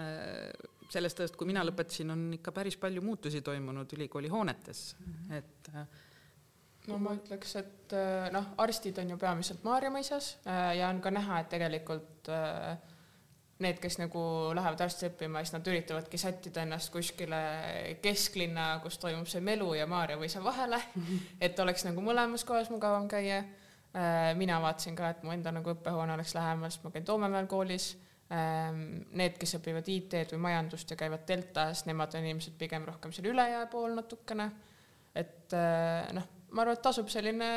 sellest ajast, kui mina lõpetasin, on ikka päris palju muutusi toimunud ülikooli hoonetes, mhm. et no ma ütleks, et noh, arstid on ju peamiselt Maarja mõisas ja on ka näha, et tegelikult äh, need, kes nagu lähevad arsti õppima, siis nad üritavadki sättida ennast kuskile kesklinna, kus toimub see Melu ja Maarja või see vahele et oleks nagu mõlemas kohas mugavam käia. Äh, mina vaatasin ka, et mu enda nagu õppehoone oleks lähemal, sest ma käin Toomemäel koolis. Ähm, need, kes õpivad IT-d või majandust ja käivad Deltas, nemad on ilmselt pigem rohkem seal ülejää pool natukene. et äh, noh, ma arvan, et tasub selline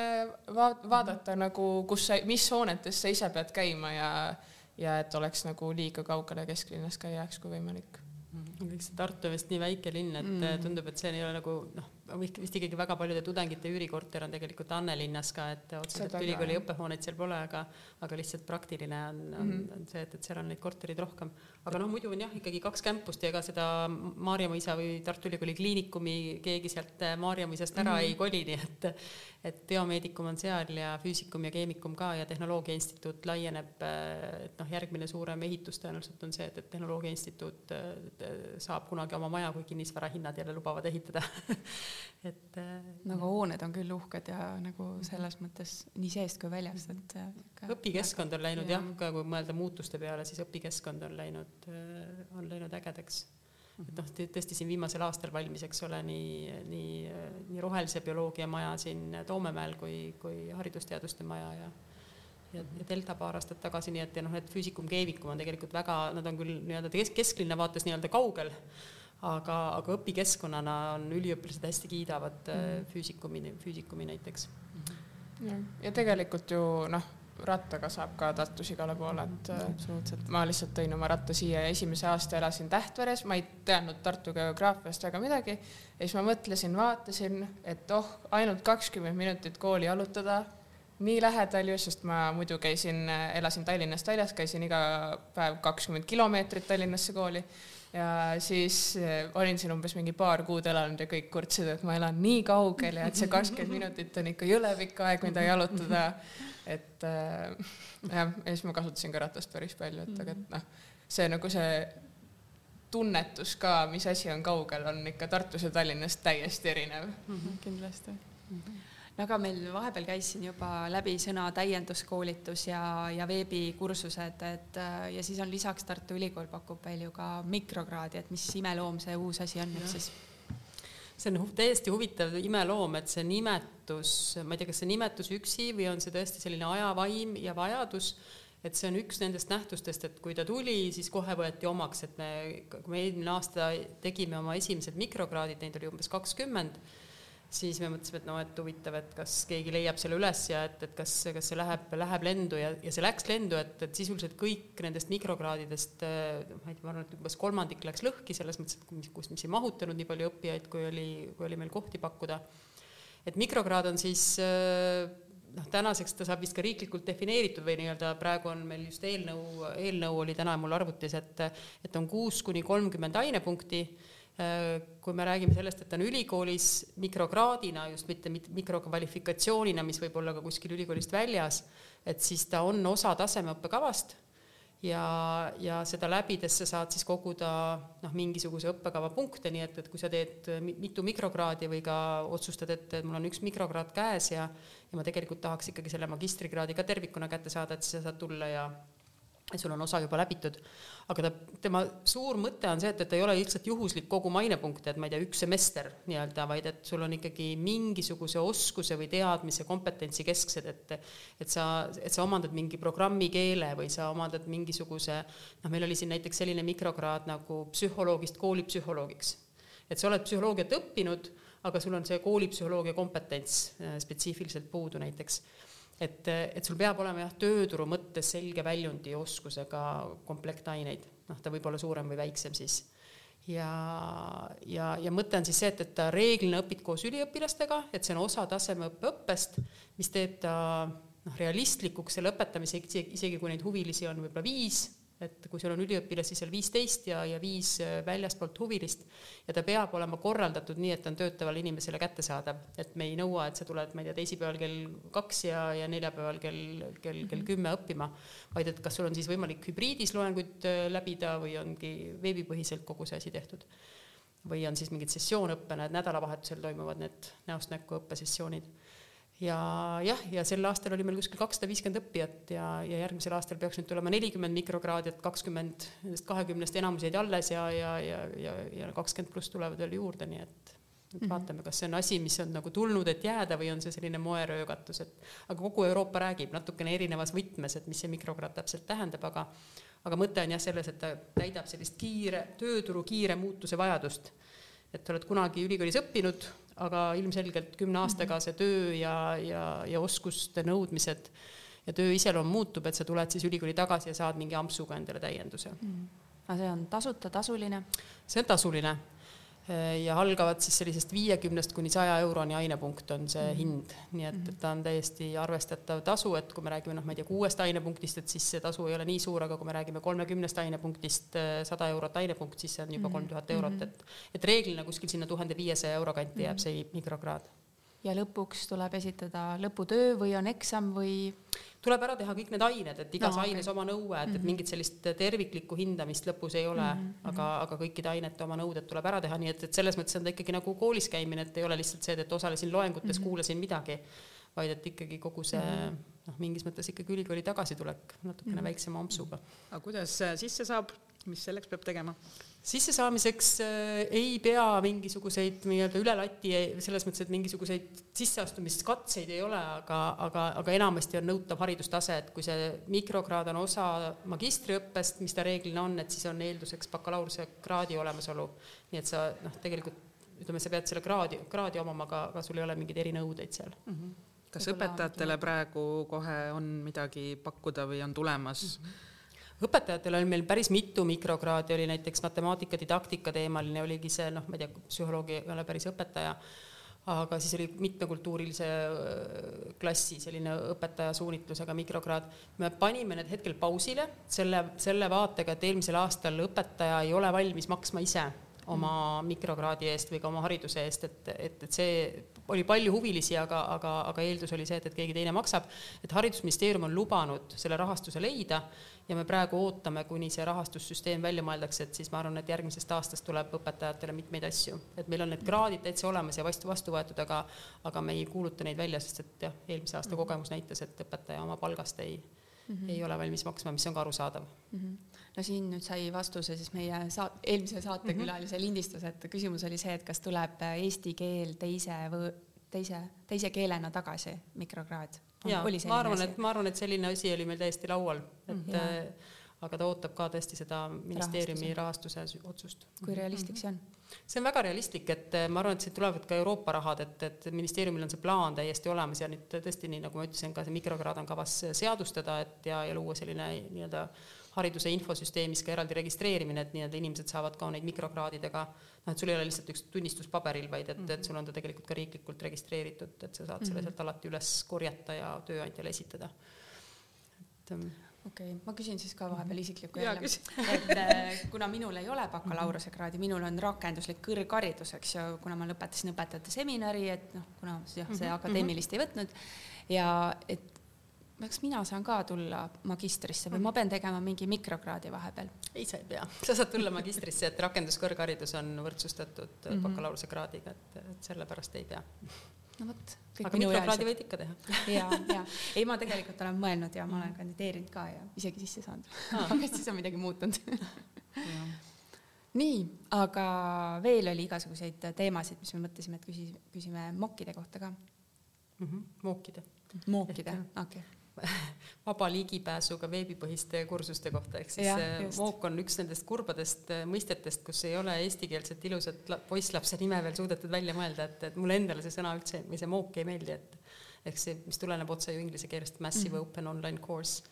va vaadata mm -hmm. nagu, kus mis hoonetes sa ise pead käima ja ja et oleks nagu liiga kaugele kesklinnast ka ei jääks, kui võimalik mm. -hmm. Kõik see Tartu on vist nii väike linn, et mm -hmm. tundub, et see ei ole nagu noh, vist ikkagi väga paljude tudengite üürikorter on tegelikult Annelinnas ka, et otseselt ülikooli õppehooneid seal pole, aga aga lihtsalt praktiline on mm, on, mhm. on see, et, et seal on neid korterid rohkem. aga noh, muidu on jah, ikkagi kaks campust ja ega seda Maarja mõisa või Tartu Ülikooli kliinikumi keegi sealt Maarja mõisast ära mm ei koli, nii et et biomeedikum on seal ja füüsikum ja keemikum ka ja Tehnoloogia Instituut laieneb, et noh, järgmine suurem ehitus tõenäoliselt on see, et, et Tehnoloogia Instituut saab kunagi oma maja, kui kinnisvarahinnad jälle lubavad ehitada. Et nagu hooned on küll uhked ja nagu selles mõttes nii seest kui väljast, et ka, õpikeskkond on läinud jah, ka kui mõelda muutuste peale, siis õpikeskkond on läinud, on läinud ägedaks et noh, tõesti siin viimasel aastal valmis, eks ole, nii, nii, nii rohelise bioloogia maja siin Toomemäel kui, kui haridusteaduste maja ja ja, ja Delta paar aastat tagasi, nii et ja noh, et füüsikum, keemikum on tegelikult väga, nad on küll nii-öelda kesk, kesklinna vaates nii-öelda kaugel, aga, aga õpikeskkonnana on üliõpilased hästi kiidavad mm -hmm. füüsikumi, füüsikumi näiteks mm. -hmm. ja, ja tegelikult ju noh rattaga saab ka Tartus igale poole, et äh, absoluutselt. ma lihtsalt tõin oma ratta siia ja esimese aasta elasin Tähtveres, ma ei teadnud Tartu geograafiast väga midagi. ja siis ma mõtlesin, vaatasin, et oh, ainult kakskümmend minutit kooli jalutada, nii lähedal ju, sest ma muidu käisin, elasin Tallinnast väljas, käisin iga päev kakskümmend kilomeetrit Tallinnasse kooli ja siis eh, olin siin umbes mingi paar kuud elanud ja kõik kurtsid, et ma elan nii kaugel ja et see kakskümmend minutit on ikka jõle pikk aeg, mida jalutada. et äh, jah, ja siis ma kasutasin ka ratast päris palju, et aga et noh, see nagu see tunnetus ka, mis asi on kaugel, on ikka Tartus ja Tallinnas täiesti erinev mm. -hmm, kindlasti mm. -hmm no aga meil vahepeal käis siin juba läbi sõna täienduskoolitus ja, ja veebikursused, et ja siis on lisaks Tartu Ülikool pakub veel ju ka mikrokraadi, et mis imeloom see uus asi on nüüd siis? see on täiesti huvitav imeloom, et see nimetus, ma ei tea, kas see nimetus üksi või on see tõesti selline ajavaim ja vajadus, et see on üks nendest nähtustest, et kui ta tuli, siis kohe võeti omaks, et me, kui me eelmine aasta tegime oma esimesed mikrokraadid, neid oli umbes kakskümmend siis me mõtlesime, et noh, et huvitav, et kas keegi leiab selle üles ja et, et kas, kas see läheb, läheb lendu ja, ja see läks lendu, et, et sisuliselt kõik nendest mikrokraadidest, noh, ma ei tea, ma arvan, et umbes kolmandik läks lõhki selles mõttes, et mis, kus, mis ei mahutanud nii palju õppijaid, kui oli, kui oli meil kohti pakkuda. et mikrokraad on siis noh, tänaseks ta saab vist ka riiklikult defineeritud või nii-öelda praegu on meil just eelnõu, eelnõu oli täna mul arvutis, et, et on kuus kuni kolmkümmend ainepunkti kui me räägime sellest, et ta on ülikoolis mikrokraadina, just mitte mikrokvalifikatsioonina, mis võib olla ka kuskil ülikoolist väljas, et siis ta on osa tasemeõppekavast ja, ja seda läbides sa saad siis koguda noh, mingisuguse õppekava punkte, nii et, et kui sa teed mitu mikrokraadi või ka otsustad, et mul on üks mikrokraad käes ja ja ma tegelikult tahaks ikkagi selle magistrikraadi ka tervikuna kätte saada, et siis sa saad tulla ja ja sul on osa juba läbitud. aga ta, tema suur mõte on see, et, et ta ei ole lihtsalt juhuslik kogu mainepunkte, et ma ei tea, üks semester nii-öelda, vaid et sul on ikkagi mingisuguse oskuse või teadmise, kompetentsi kesksed, et et sa, et sa omandad mingi programmi keele või sa omandad mingisuguse, noh, meil oli siin näiteks selline mikrokraad nagu psühholoogist koolipsühholoogiks. et sa oled psühholoogiat õppinud, aga sul on see koolipsühholoogia kompetents äh, spetsiifiliselt puudu näiteks et, et sul peab olema jah, tööturu mõttes selge väljundi oskusega komplektaineid, noh, ta võib olla suurem või väiksem siis. ja, ja, ja mõte on siis see, et, et ta reeglina õpid koos üliõpilastega, et see on osa tasemeõppe õppest, mis teeb ta noh, realistlikuks selle õpetamise, isegi kui neid huvilisi on võib-olla viis et kui sul on üliõpilasi seal viisteist ja, ja viis äh, väljaspoolt huvilist ja ta peab olema korraldatud nii, et ta on töötavale inimesele kättesaadav, et me ei nõua, et sa tuled, ma ei tea, teisipäeval kell kaks ja, ja neljapäeval kell, kell, kell mhm. kümme õppima, vaid et kas sul on siis võimalik hübriidis loenguid äh, läbida või ongi veebipõhiselt kogu see asi tehtud. või on siis mingid sessioonõppe, need nädalavahetusel toimuvad need näost näkku õppesessioonid ja jah, ja sel aastal oli meil kuskil kakssada viiskümmend õppijat ja, ja järgmisel aastal peaks nüüd tulema nelikümmend mikrokraadi, et kakskümmend nendest kahekümnest enamus jäid alles ja, ja, ja, ja, ja kakskümmend pluss tulevad veel juurde, nii et et mhm. vaatame, kas see on asi, mis on nagu tulnud, et jääda või on see selline moeröögatus, et aga kogu Euroopa räägib natukene erinevas võtmes, et mis see mikrokraad täpselt tähendab, aga aga mõte on jah selles, et ta täidab sellist kiire, tööturu kiire muutuse vajadust. et oled kunagi ülikoolis õppinud, aga ilmselgelt kümne aastaga see töö ja, ja, ja oskuste nõudmised ja töö iseloom muutub, et sa tuled siis ülikooli tagasi ja saad mingi ampsuga endale täienduse. Mm.. aga see on tasuta, tasuline? see on tasuline ja algavad siis sellisest viiekümnest kuni saja euroni ainepunkt on see -hmm. hind, nii et, et ta on täiesti arvestatav tasu, et kui me räägime noh, ma ei tea, kuuest ainepunktist, et siis see tasu ei ole nii suur, aga kui me räägime kolmekümnest ainepunktist, eh, sada eurot ainepunkt, siis see on juba mhm. kolm tuhat eurot, et et reeglina kuskil sinna tuhande viiesaja euro kanti jääb mhm. see mikrokraad ja lõpuks tuleb esitada lõputöö või on eksam või? tuleb ära teha kõik need ained, et igas no, okay. aines oma nõue, et mm, -hmm. et mingit sellist terviklikku hindamist lõpus ei ole mm, -hmm. aga, aga kõikide ainete oma nõuded tuleb ära teha, nii et, et selles mõttes on ta ikkagi nagu koolis käimine, et ei ole lihtsalt see, et osalesin loengutes mm, -hmm. kuulasin midagi, vaid et ikkagi kogu see mm -hmm. noh, mingis mõttes ikkagi ülikooli tagasitulek natukene mm -hmm. väiksema ampsuga. aga kuidas sisse saab, mis selleks peab tegema? Sissesaamiseks äh, ei pea mingisuguseid nii-öelda üle lati, selles mõttes, et mingisuguseid sisseastumiskatseid ei ole, aga, aga, aga enamasti on nõutav haridustase, et kui see mikrokraad on osa magistriõppest, mis ta reeglina on, et siis on eelduseks bakalaureusekraadi olemasolu. nii et sa noh, tegelikult ütleme, sa pead selle kraadi, kraadi omama, aga, aga sul ei ole mingeid erinõudeid seal mm. -hmm kas õpetajatele praegu kohe on midagi pakkuda või on tulemas mm? -hmm õpetajatel on meil päris mitu mikrokraadi, oli näiteks matemaatika didaktika teemaline, oligi see noh, ma ei tea, psühholoog ei ole päris õpetaja, aga siis oli mitmekultuurilise klassi selline õpetaja suunitlusega mikrokraad. me panime need hetkel pausile selle, selle vaatega, et eelmisel aastal õpetaja ei ole valmis maksma ise oma mikrokraadi eest või ka oma hariduse eest, et, et, et see oli palju huvilisi, aga, aga, aga eeldus oli see, et, et keegi teine maksab. et Haridusministeerium on lubanud selle rahastuse leida ja me praegu ootame, kuni see rahastussüsteem välja mõeldakse, et siis ma arvan, et järgmisest aastast tuleb õpetajatele mitmeid asju, et meil on need kraadid täitsa olemas ja vastu, vastu võetud, aga aga me ei kuuluta neid välja, sest et jah, eelmise aasta kogemus näitas, et õpetaja oma palgast ei mm, -hmm. ei ole valmis maksma, mis on ka arusaadav mm. -hmm no siin nüüd sai vastuse siis meie saat-, eelmise saatekülalise mm -hmm. lindistus, et küsimus oli see, et kas tuleb eesti keel teise või teise, teise keelena tagasi mikrokraad. Jaa, ma arvan, et ma arvan, et selline asi oli meil täiesti laual, et mm, -hmm. aga ta ootab ka tõesti seda ministeeriumi rahastuse, rahastuse otsust. kui realistlik see on? see on väga realistlik, et äh, ma arvan, et siit tulevad ka Euroopa rahad, et, et ministeeriumil on see plaan täiesti olemas ja nüüd tõesti, nii nagu ma ütlesin, ka see mikrokraad on kavas seadustada, et ja, ja luua selline nii-öelda hariduse infosüsteemis ka eraldi registreerimine, et nii-öelda inimesed saavad ka neid mikrokraadidega, noh, et sul ei ole lihtsalt üks tunnistus paberil, vaid et, et sul on ta tegelikult ka riiklikult registreeritud, et sa saad selle mhm. sealt alati üles korjata ja tööandjale esitada. et ähm, okei okay,, ma küsin siis ka vahepeal isiklikku jälle, et äh, kuna minul ei ole bakalaureusekraadi, minul on rakenduslik kõrgharidus, eks ju, kuna ma lõpetasin õpetajate seminari, et noh, kuna jah, see mhm, akadeemilist ei võtnud ja et kas mina saan ka tulla magistrisse või ma pean tegema mingi mikrokraadi vahepeal? ei, sa ei pea, sa saad tulla magistrisse, et rakenduskõrgharidus on võrdsustatud mm -hmm. bakalaureusekraadiga, et, et sellepärast ei pea. no vot. aga mikrokraadi võid ikka teha. ja, ja ei, ma tegelikult olen mõelnud ja ma olen kandideerinud ka ja isegi sisse saanud aga siis on midagi muutunud nii, aga veel oli igasuguseid teemasid, mis me mõtlesime, et küsi-, küsime mokkide kohta ka mm. -hmm. mookide. mookide, okei okay vaba ligipääsuga veebipõhiste kursuste kohta, ehk siis mook on üks nendest kurbadest äh, mõistetest, kus ei ole eestikeelset ilusat poisslapse nime veel suudetud välja mõelda, et, et mulle endale see sõna üldse või see mook ei meeldi, et ehk see, mis tuleneb otse ju inglise keelest massive mm -hmm. open online course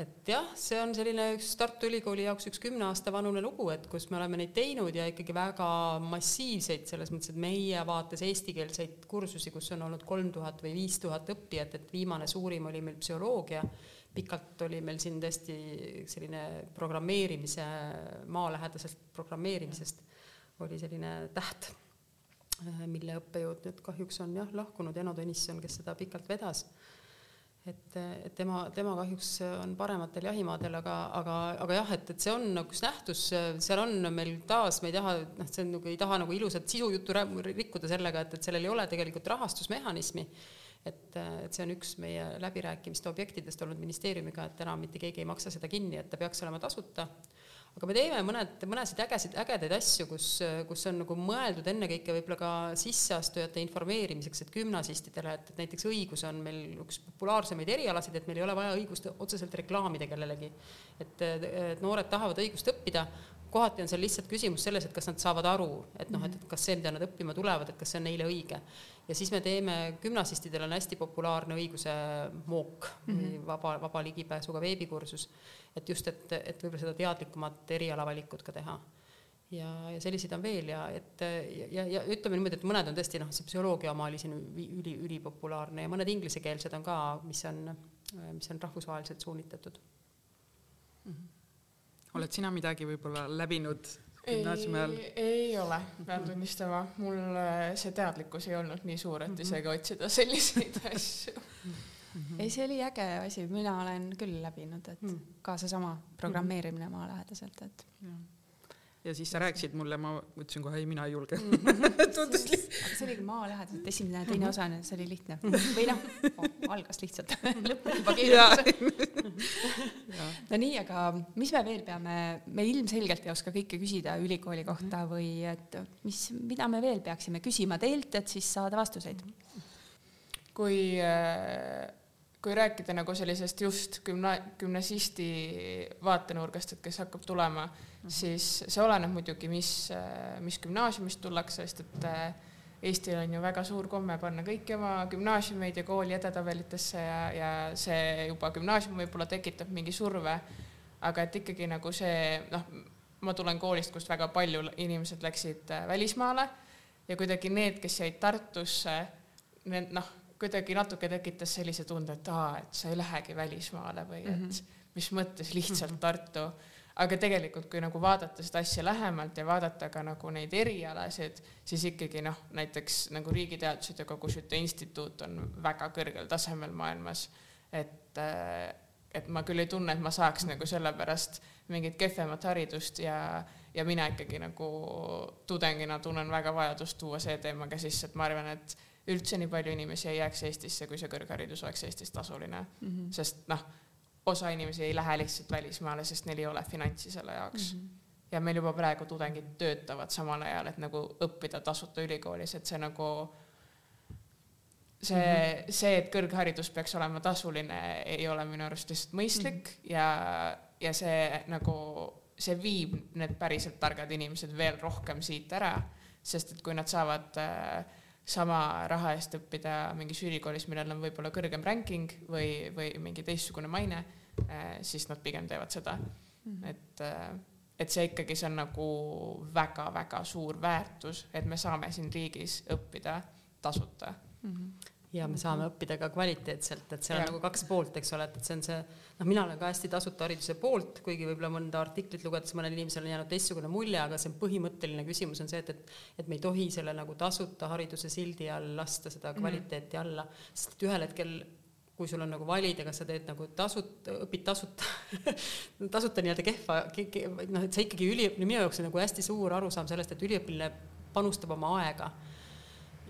et jah, see on selline üks Tartu Ülikooli jaoks üks kümne aasta vanune lugu, et kus me oleme neid teinud ja ikkagi väga massiivseid, selles mõttes, et meie vaates eestikeelseid kursusi, kus on olnud kolm tuhat või viis tuhat õppijat, et viimane suurim oli meil psühholoogia, pikalt oli meil siin tõesti selline programmeerimise, maalähedasest programmeerimisest oli selline täht, mille õppejõud nüüd kahjuks on jah lahkunud, Eno Tõnisson, kes seda pikalt vedas et, et tema, tema kahjuks on parematel jahimaadel, aga, aga, aga jah, et, et see on nagu üks nähtus, seal on meil taas, me ei taha, noh, see on nagu, ei taha nagu ilusat sisujuttu rikkuda sellega, et, et sellel ei ole tegelikult rahastusmehhanismi. et, et see on üks meie läbirääkimiste objektidest olnud ministeeriumiga, et enam mitte keegi ei maksa seda kinni, et ta peaks olema tasuta aga me teeme mõned, mõnesid ägesid, ägedaid asju, kus, kus on nagu mõeldud ennekõike võib-olla ka sisseastujate informeerimiseks, et gümnasistidele, et, et näiteks õigus on meil üks populaarsemaid erialasid, et meil ei ole vaja õigust otseselt reklaamida kellelegi. et, et noored tahavad õigust õppida, kohati on seal lihtsalt küsimus selles, et kas nad saavad aru, et noh, et, et kas see, mida nad õppima tulevad, et kas see on neile õige. Ja siis me teeme, gümnasistidel on hästi populaarne õiguse mook mm -hmm. vaba, vaba ligipääsuga veebikursus, et just, et, et võib-olla seda teadlikumat erialavalikut ka teha ja, ja selliseid on veel ja et ja, ja, ütleme niimoodi, et mõned on tõesti noh, see psühholoogia oma oli siin üli, ülipopulaarne ja mõned inglisekeelsed on ka, mis on, mis on rahvusvaheliselt suunitletud mm. -hmm oled sina midagi võib-olla läbinud gümnaasiumi ajal? ei ole, pean tunnistama, mul äh, see teadlikkus ei olnud nii suur, et mhm. isegi otsida selliseid asju ei, see oli äge asi, mina olen küll läbinud, et mm. ka seesama programmeerimine maalähedaselt, et ja ja siis sa rääkisid mulle, ma ütlesin kohe ei, mina ei julge mm. tundus lihtsalt. aga see oligi maalähedaselt, esimene ja teine osa, see oli lihtne või noh oh,, algas lihtsalt lõpp juba keerukas. no nii, aga mis me veel peame, me ilmselgelt ei oska kõike küsida ülikooli kohta mhm. või et mis, mida me veel peaksime küsima teilt, et siis saada vastuseid? kui äh, kui rääkida nagu sellisest just gümna-, gümnasisti vaatenurgast, et kes hakkab tulema mm, -hmm. siis see oleneb muidugi, mis, mis gümnaasiumist tullakse, sest et Eestil on ju väga suur komme panna kõiki oma gümnaasiumeid ja kooli edetabelitesse ja, ja see juba gümnaasium võib-olla tekitab mingi surve. aga et ikkagi nagu see noh, ma tulen koolist, kust väga palju inimesed läksid äh, välismaale ja kuidagi need, kes jäid Tartusse, need noh, kuidagi natuke tekitas sellise tunde, et aa, et sa ei lähegi välismaale või et mm -hmm. mis mõttes lihtsalt mhm. Tartu aga tegelikult, kui nagu vaadata seda asja lähemalt ja vaadata ka nagu neid erialasid, siis ikkagi noh, näiteks nagu Riigiteadused ja Kagu-Süte Instituut on väga kõrgel tasemel maailmas. et, äh, et ma küll ei tunne, et ma saaks nagu sellepärast mingit kehvemat haridust ja, ja mina ikkagi nagu tudengina tunnen väga vajadust tuua see teema ka sisse, et ma arvan, et üldse nii palju inimesi ei jääks Eestisse, kui see kõrgharidus oleks Eestis tasuline mm, -hmm. sest noh osa inimesi ei lähe lihtsalt välismaale, sest neil ei ole finantsi selle jaoks mm. -hmm. ja meil juba praegu tudengid töötavad samal ajal, et nagu õppida tasuta ülikoolis, et see nagu see mm, -hmm. see, et kõrgharidus peaks olema tasuline, ei ole minu arust lihtsalt mõistlik mm -hmm. ja, ja see nagu, see viib need päriselt targad inimesed veel rohkem siit ära, sest et kui nad saavad äh, sama raha eest õppida mingis ülikoolis, millel on võib-olla kõrgem ranking või, või mingi teistsugune maine, eh, siis nad pigem teevad seda mm. -hmm. et, eh, et see ikkagi, see on nagu väga-väga suur väärtus, et me saame siin riigis õppida tasuta mm. -hmm ja me saame õppida ka kvaliteetselt, et seal ja. on nagu kaks poolt, eks ole, et, see on see, noh, mina olen ka hästi tasuta hariduse poolt, kuigi võib-olla mõnda artiklit lugedes mõnel inimesel on jäänud teistsugune mulje, aga see põhimõtteline küsimus on see, et, et et me ei tohi selle nagu tasuta hariduse sildi all lasta seda mhm. kvaliteeti mm. alla, sest et ühel hetkel kui sul on nagu valida, kas sa teed nagu tasuta, õpid tasuta tasuta nii-öelda kehva ke,, ke, noh, et sa ikkagi üli, minu jaoks on nagu hästi suur arusaam sellest, et üliõpilane panustab oma aega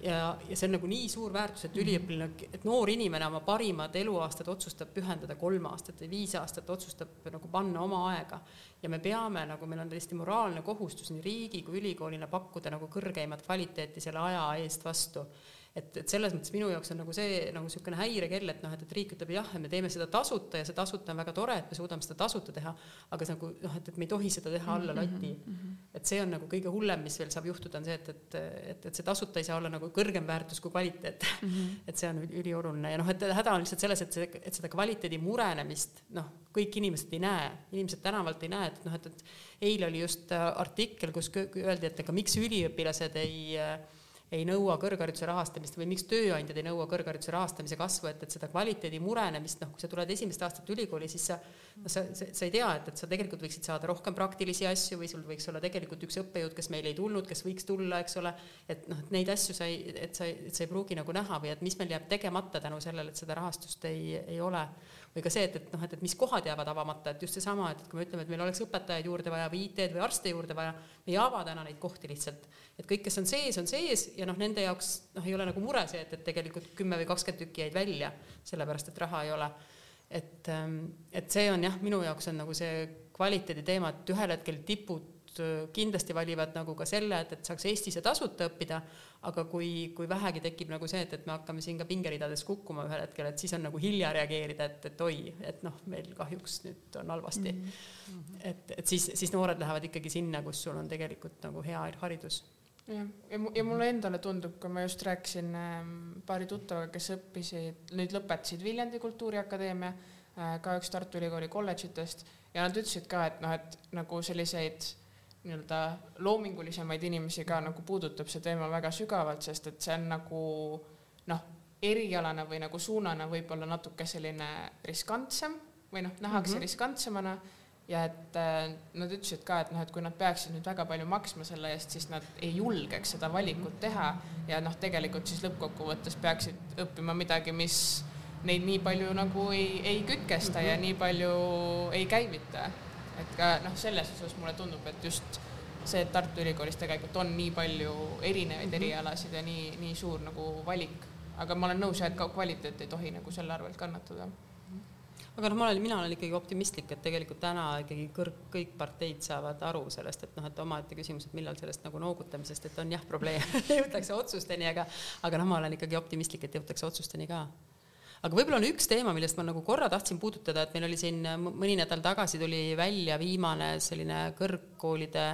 ja, ja see on nagu nii suur väärtus, et üliõpilane, et noor inimene oma parimad eluaastad otsustab pühendada kolm aastat või viis aastat, otsustab nagu panna oma aega. ja me peame nagu, meil on tõesti moraalne kohustus nii riigi kui ülikoolina pakkuda nagu kõrgeimat kvaliteeti selle aja eest vastu et, et selles mõttes minu jaoks on nagu see nagu niisugune häirekell, et noh, et, et riik ütleb jah, me teeme seda tasuta ja see tasuta on väga tore, et me suudame seda tasuta teha, aga see nagu noh, et, et me ei tohi seda teha alla lati mm. -hmm. et see on nagu kõige hullem, mis veel saab juhtuda, on see, et, et, et, et see tasuta ei saa olla nagu kõrgem väärtus kui kvaliteet mm. -hmm. et see on ülioluline ja noh, et häda on lihtsalt selles, et see, et seda kvaliteedi murenemist noh, kõik inimesed ei näe, inimesed tänavalt ei näe, et noh, et, et eile oli just artikkel, kus öeldi, et aga miks üliõpilased ei äh, ei nõua kõrghariduse rahastamist või miks tööandjad ei nõua kõrghariduse rahastamise kasvu, et, et seda kvaliteedi murenemist, noh, kui sa tuled esimest aastat ülikooli, siis sa, noh, sa, sa, sa ei tea, et, et sa tegelikult võiksid saada rohkem praktilisi asju või sul võiks olla tegelikult üks õppejõud, kes meil ei tulnud, kes võiks tulla, eks ole, et noh, et neid asju sa ei, et sa, et sa ei pruugi nagu näha või et mis meil jääb tegemata tänu sellele, et seda rahastust ei, ei ole või ka see, et, et noh, et, et mis kohad jäävad avamata, et just seesama, et, et kui me ütleme, et meil oleks õpetajaid juurde vaja või IT-d või arste juurde vaja, me ei ava täna neid kohti lihtsalt. et kõik, kes on sees, on sees ja noh, nende jaoks noh, ei ole nagu mure see, et, et tegelikult kümme või kakskümmend tükki jäid välja, sellepärast et raha ei ole. et, ähm, et see on jah, minu jaoks on nagu see kvaliteedi teema, et ühel hetkel tipud Äh, kindlasti valivad nagu ka selle, et, et saaks Eestis ja tasuta õppida, aga kui, kui vähegi tekib nagu see, et, et me hakkame siin ka pingeridades kukkuma ühel hetkel, et siis on nagu hilja reageerida, et, et oi, et noh, meil kahjuks nüüd on halvasti mm. -hmm. et, et siis, siis noored lähevad ikkagi sinna, kus sul on tegelikult nagu hea haridus jah, ja, ja mulle endale tundub, kui ma just rääkisin ähm, paari tuttavaga, kes õppisid, nüüd lõpetasid Viljandi Kultuuriakadeemia, äh, ka üks Tartu Ülikooli kolledžitest ja nad ütlesid ka, et noh, et nagu selliseid nii-öelda loomingulisemaid inimesi ka nagu puudutab see teema väga sügavalt, sest et see on nagu noh, erialana või nagu suunana võib-olla natuke selline riskantsem või noh, nähakse mm -hmm. riskantsemana ja et äh, nad ütlesid ka, et noh, et kui nad peaksid nüüd väga palju maksma selle eest, siis nad ei julgeks seda valikut teha ja noh, tegelikult siis lõppkokkuvõttes peaksid õppima midagi, mis neid nii palju nagu ei, ei kütkesta mm -hmm. ja nii palju ei käivita et ka noh, selles osas mulle tundub, et just see, et Tartu Ülikoolis tegelikult on nii palju erinevaid mm -hmm. erialasid ja nii, nii suur nagu valik, aga ma olen nõus jah, et ka kvaliteet ei tohi nagu selle arvelt kannatada. Aga noh, ma olen, mina olen ikkagi optimistlik, et tegelikult täna ikkagi kõrg, kõik parteid saavad aru sellest, et noh, et omaette küsimus, et millal sellest nagu noogutamisest, et on jah, probleem jõutakse otsusteni, aga aga noh, ma olen ikkagi optimistlik, et jõutakse otsusteni ka aga võib-olla on üks teema, millest ma nagu korra tahtsin puudutada, et meil oli siin mõni nädal tagasi tuli välja viimane selline kõrgkoolide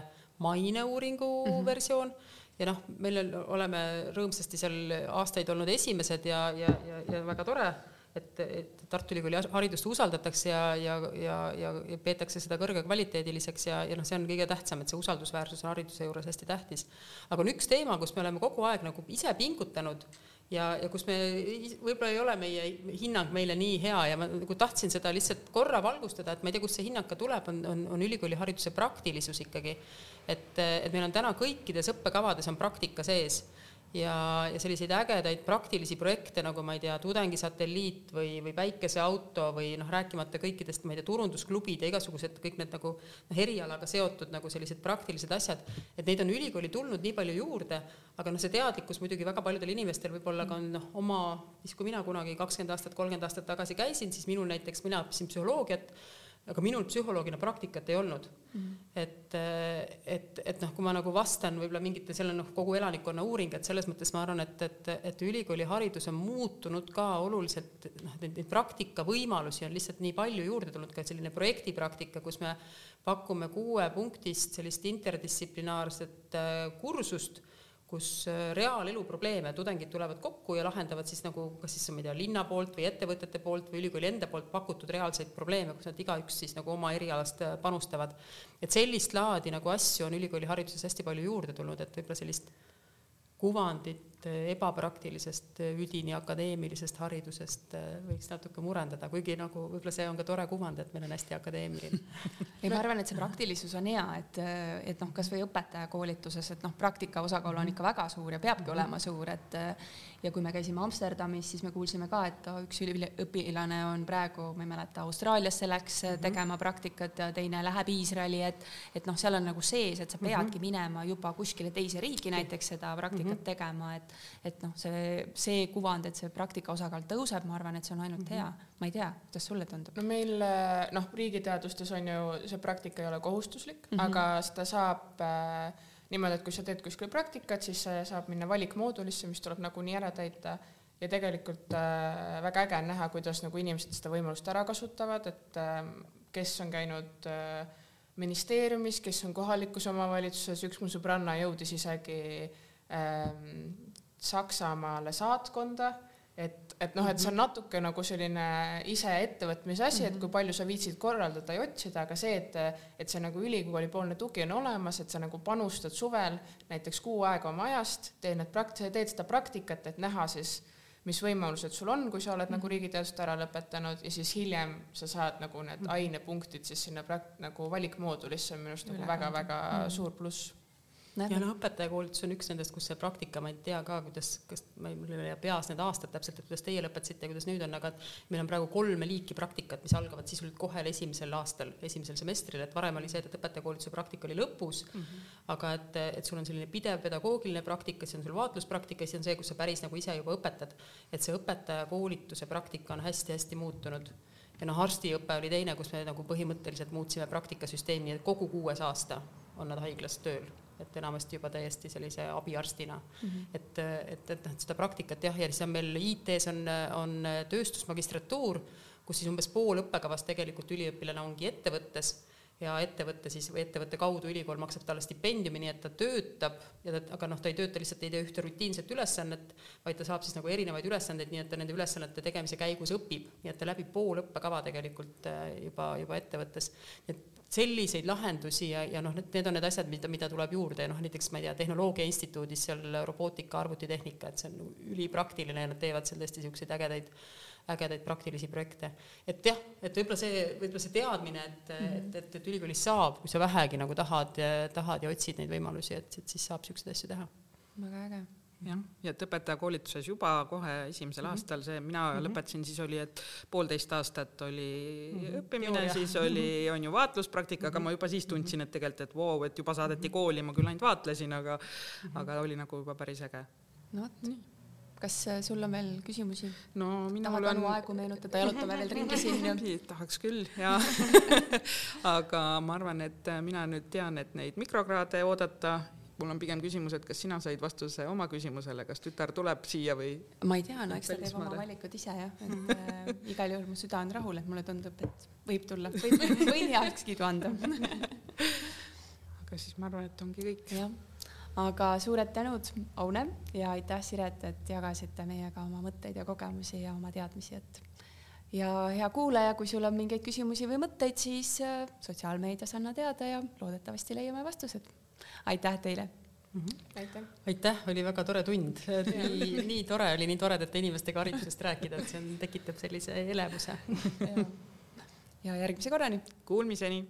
maineuuringu mm -hmm. versioon ja noh, meil oleme rõõmsasti seal aastaid olnud esimesed ja, ja, ja, ja väga tore, et, et Tartu Ülikooli haridust usaldatakse ja, ja, ja, ja, ja peetakse seda kõrgekvaliteediliseks ja, ja noh, see on kõige tähtsam, et see usaldusväärsus on hariduse juures hästi tähtis. aga on üks teema, kus me oleme kogu aeg nagu ise pingutanud ja, ja kus me, võib-olla ei ole meie hinnang meile nii hea ja ma nagu tahtsin seda lihtsalt korra valgustada, et ma ei tea, kust see hinnang ka tuleb, on, on, on ülikoolihariduse praktilisus ikkagi. et, et meil on täna kõikides õppekavades on praktika sees ja, ja selliseid ägedaid praktilisi projekte, nagu ma ei tea, tudengisatelliit või, või päikeseauto või noh, rääkimata kõikidest, ma ei tea, turundusklubid ja igasugused kõik need nagu noh, erialaga seotud nagu sellised praktilised asjad, et neid on ülikooli tulnud nii palju juurde, aga noh, see teadlikkus muidugi väga paljudel inimestel võib-olla ka on noh, oma, siis kui mina kunagi kakskümmend aastat, kolmkümmend aastat tagasi käisin, siis minul näiteks, mina õppisin psühholoogiat aga minul psühholoogina praktikat ei olnud mm. -hmm. et, et, et noh, kui ma nagu vastan võib-olla mingite, seal on noh, kogu elanikkonna uuring, et selles mõttes ma arvan, et, et, et ülikooliharidus on muutunud ka oluliselt, noh, neid, neid praktikavõimalusi on lihtsalt nii palju juurde tulnud, ka selline projektipraktika, kus me pakume kuuepunktist sellist interdistsiplinaarset äh, kursust kus äh, reaalelu probleeme, tudengid tulevad kokku ja lahendavad siis nagu kas siis ma ei tea, linna poolt või ettevõtete poolt või ülikooli enda poolt pakutud reaalseid probleeme, kus nad igaüks siis nagu oma erialast äh, panustavad. et sellist laadi nagu asju on ülikooli hariduses hästi palju juurde tulnud, et võib-olla sellist kuvandit ebapraktilisest üdini akadeemilisest haridusest äh, võiks natuke murendada, kuigi nagu võib-olla see on ka tore kuvand, et meil on hästi akadeemiline ei, ma arvan, et see praktilisus on hea, et, et noh, kasvõi õpetajakoolituses, et noh, praktika osakaal on ikka väga suur ja peabki olema suur, et ja kui me käisime Amsterdamis, siis me kuulsime ka, et üks üliõpilane on praegu, ma ei mäleta, Austraaliasse läks mm -hmm. tegema praktikat ja teine läheb Iisraeli, et et noh, seal on nagu sees, et sa peadki mm -hmm. minema juba kuskile teise riiki näiteks seda praktikat mm -hmm. tegema, et et noh, see, see kuvand, et see praktika osakaal tõuseb, ma arvan, et see on ainult -hmm. hea. ma ei tea, kuidas sulle tundub? no meil noh, riigiteadustes on ju see praktika ei ole kohustuslik mm, -hmm. aga seda saab äh, niimoodi, et kui sa teed kuskil praktikat, siis saab minna valikmoodulisse, mis tuleb nagunii ära täita ja tegelikult äh, väga äge on näha, kuidas nagu inimesed seda võimalust ära kasutavad, et äh, kes on käinud äh, ministeeriumis, kes on kohalikus omavalitsuses, üks mu sõbranna jõudis isegi äh, Saksamaale saatkonda et, et noh, et see on mhm. natuke nagu selline ise ettevõtmise asi, et kui mhm. palju sa viitsid korraldada ja otsida, aga see, et, et see nagu ülikoolipoolne tugi on olemas, et sa nagu panustad suvel näiteks kuu aega oma ajast, teed need prakt-, teed seda praktikat, et näha siis, mis võimalused sul on, kui sa oled mm -hmm. nagu riigiteadused ära lõpetanud ja siis hiljem sa saad nagu need ainepunktid siis sinna prak-, nagu valikmoodulisse on minu arust nagu väga-väga mm -hmm. suur pluss ja noh, õpetajakoolitus on üks nendest, kus see praktika, ma ei tea ka, kuidas, kas ma ei, mul ei ole peas need aastad täpselt, et kuidas teie lõpetasite kuidas nüüd on, aga meil on praegu kolme liiki praktikat, mis algavad sisuliselt kohe esimesel aastal, esimesel semestril, et varem oli see, et õpetajakoolituse praktika oli lõpus mm, -hmm. aga et, et sul on selline pidev pedagoogiline praktika, siis on sul vaatluspraktika, siis on see, kus sa päris nagu ise juba õpetad. et see õpetajakoolituse praktika on hästi-hästi muutunud ja noh, arstiõpe oli teine, kus me nagu põhimõtteliselt muutsime praktikasüsteemi, et kogu kuues aasta on nad haiglas tööl et enamasti juba täiesti sellise abiarstina mm. -hmm. et, et, et noh, et seda praktikat jah, ja siis on meil IT-s on, on tööstusmagistratuur, kus siis umbes pool õppekavast tegelikult üliõpilane ongi ettevõttes ja ettevõtte siis või ettevõtte kaudu ülikool maksab talle stipendiumi, nii et ta töötab ja ta, aga noh, ta ei tööta lihtsalt, ei tee ühte rutiinset ülesannet, vaid ta saab siis nagu erinevaid ülesandeid, nii et ta nende ülesannete tegemise käigus õpib, nii et ta läbib pool õppekava tegelikult äh, juba, juba ettevõttes. et selliseid lahendusi ja, ja noh, need, need on need asjad, mida, mida tuleb juurde ja noh, näiteks ma ei tea, Tehnoloogia Instituudis seal robootika, arvutitehnika, et see on ülipraktiline ja nad teevad seal tõesti niisuguseid ägedaid, ägedaid praktilisi projekte. et jah, et võib-olla see, võib-olla see teadmine, et mm, -hmm. et, et, et ülikoolis saab, kui sa vähegi nagu tahad, tahad ja otsid neid võimalusi, et, et siis saab niisuguseid asju teha. väga äge jah, ja et õpetajakoolituses juba kohe esimesel mm -hmm. aastal see, mina mm -hmm. lõpetasin, siis oli, et poolteist aastat oli mm -hmm. õppimine, siis oli, on ju vaatluspraktika mm, -hmm. aga ma juba siis tundsin, et tegelikult, et wow,, et juba saadeti kooli, ma küll ainult vaatlesin, aga mm, -hmm. aga oli nagu juba päris äge. no vot nii kas äh, sul on veel küsimusi? no minul on... aegu meenutada, jalutame veel ringi siin tahaks küll, jaa aga ma arvan, et mina nüüd tean, et neid mikrokraade oodata mul on pigem küsimus, et kas sina said vastuse oma küsimusele, kas tütar tuleb siia või? ma ei tea, no eks ta teeb oma valikud ise jah, et äh, igal juhul mu süda on rahul, et mulle tundub, et võib tulla, võin, võin heakskiidu anda aga siis ma arvan, et ongi kõik. jah, aga suured tänud, Aune, ja aitäh, Siret, et jagasite meiega oma mõtteid ja kogemusi ja oma teadmisi, et ja hea kuulaja, kui sul on mingeid küsimusi või mõtteid, siis äh, sotsiaalmeedias anna teada ja loodetavasti leiame vastused. Aitäh teile mm! -hmm. aitäh! aitäh, oli väga tore tund, nii, nii tore oli nii toredate inimestega haridusest rääkida, et see on, tekitab sellise elevuse ja järgmise korrani! Kuulmiseni!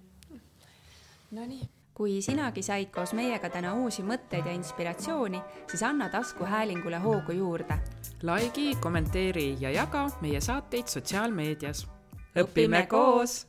Nonii kui sinagi said koos meiega täna uusi mõtteid ja inspiratsiooni, siis anna taskuhäälingule hoogu juurde. likei, kommenteeri ja jaga meie saateid sotsiaalmeedias. õpime koos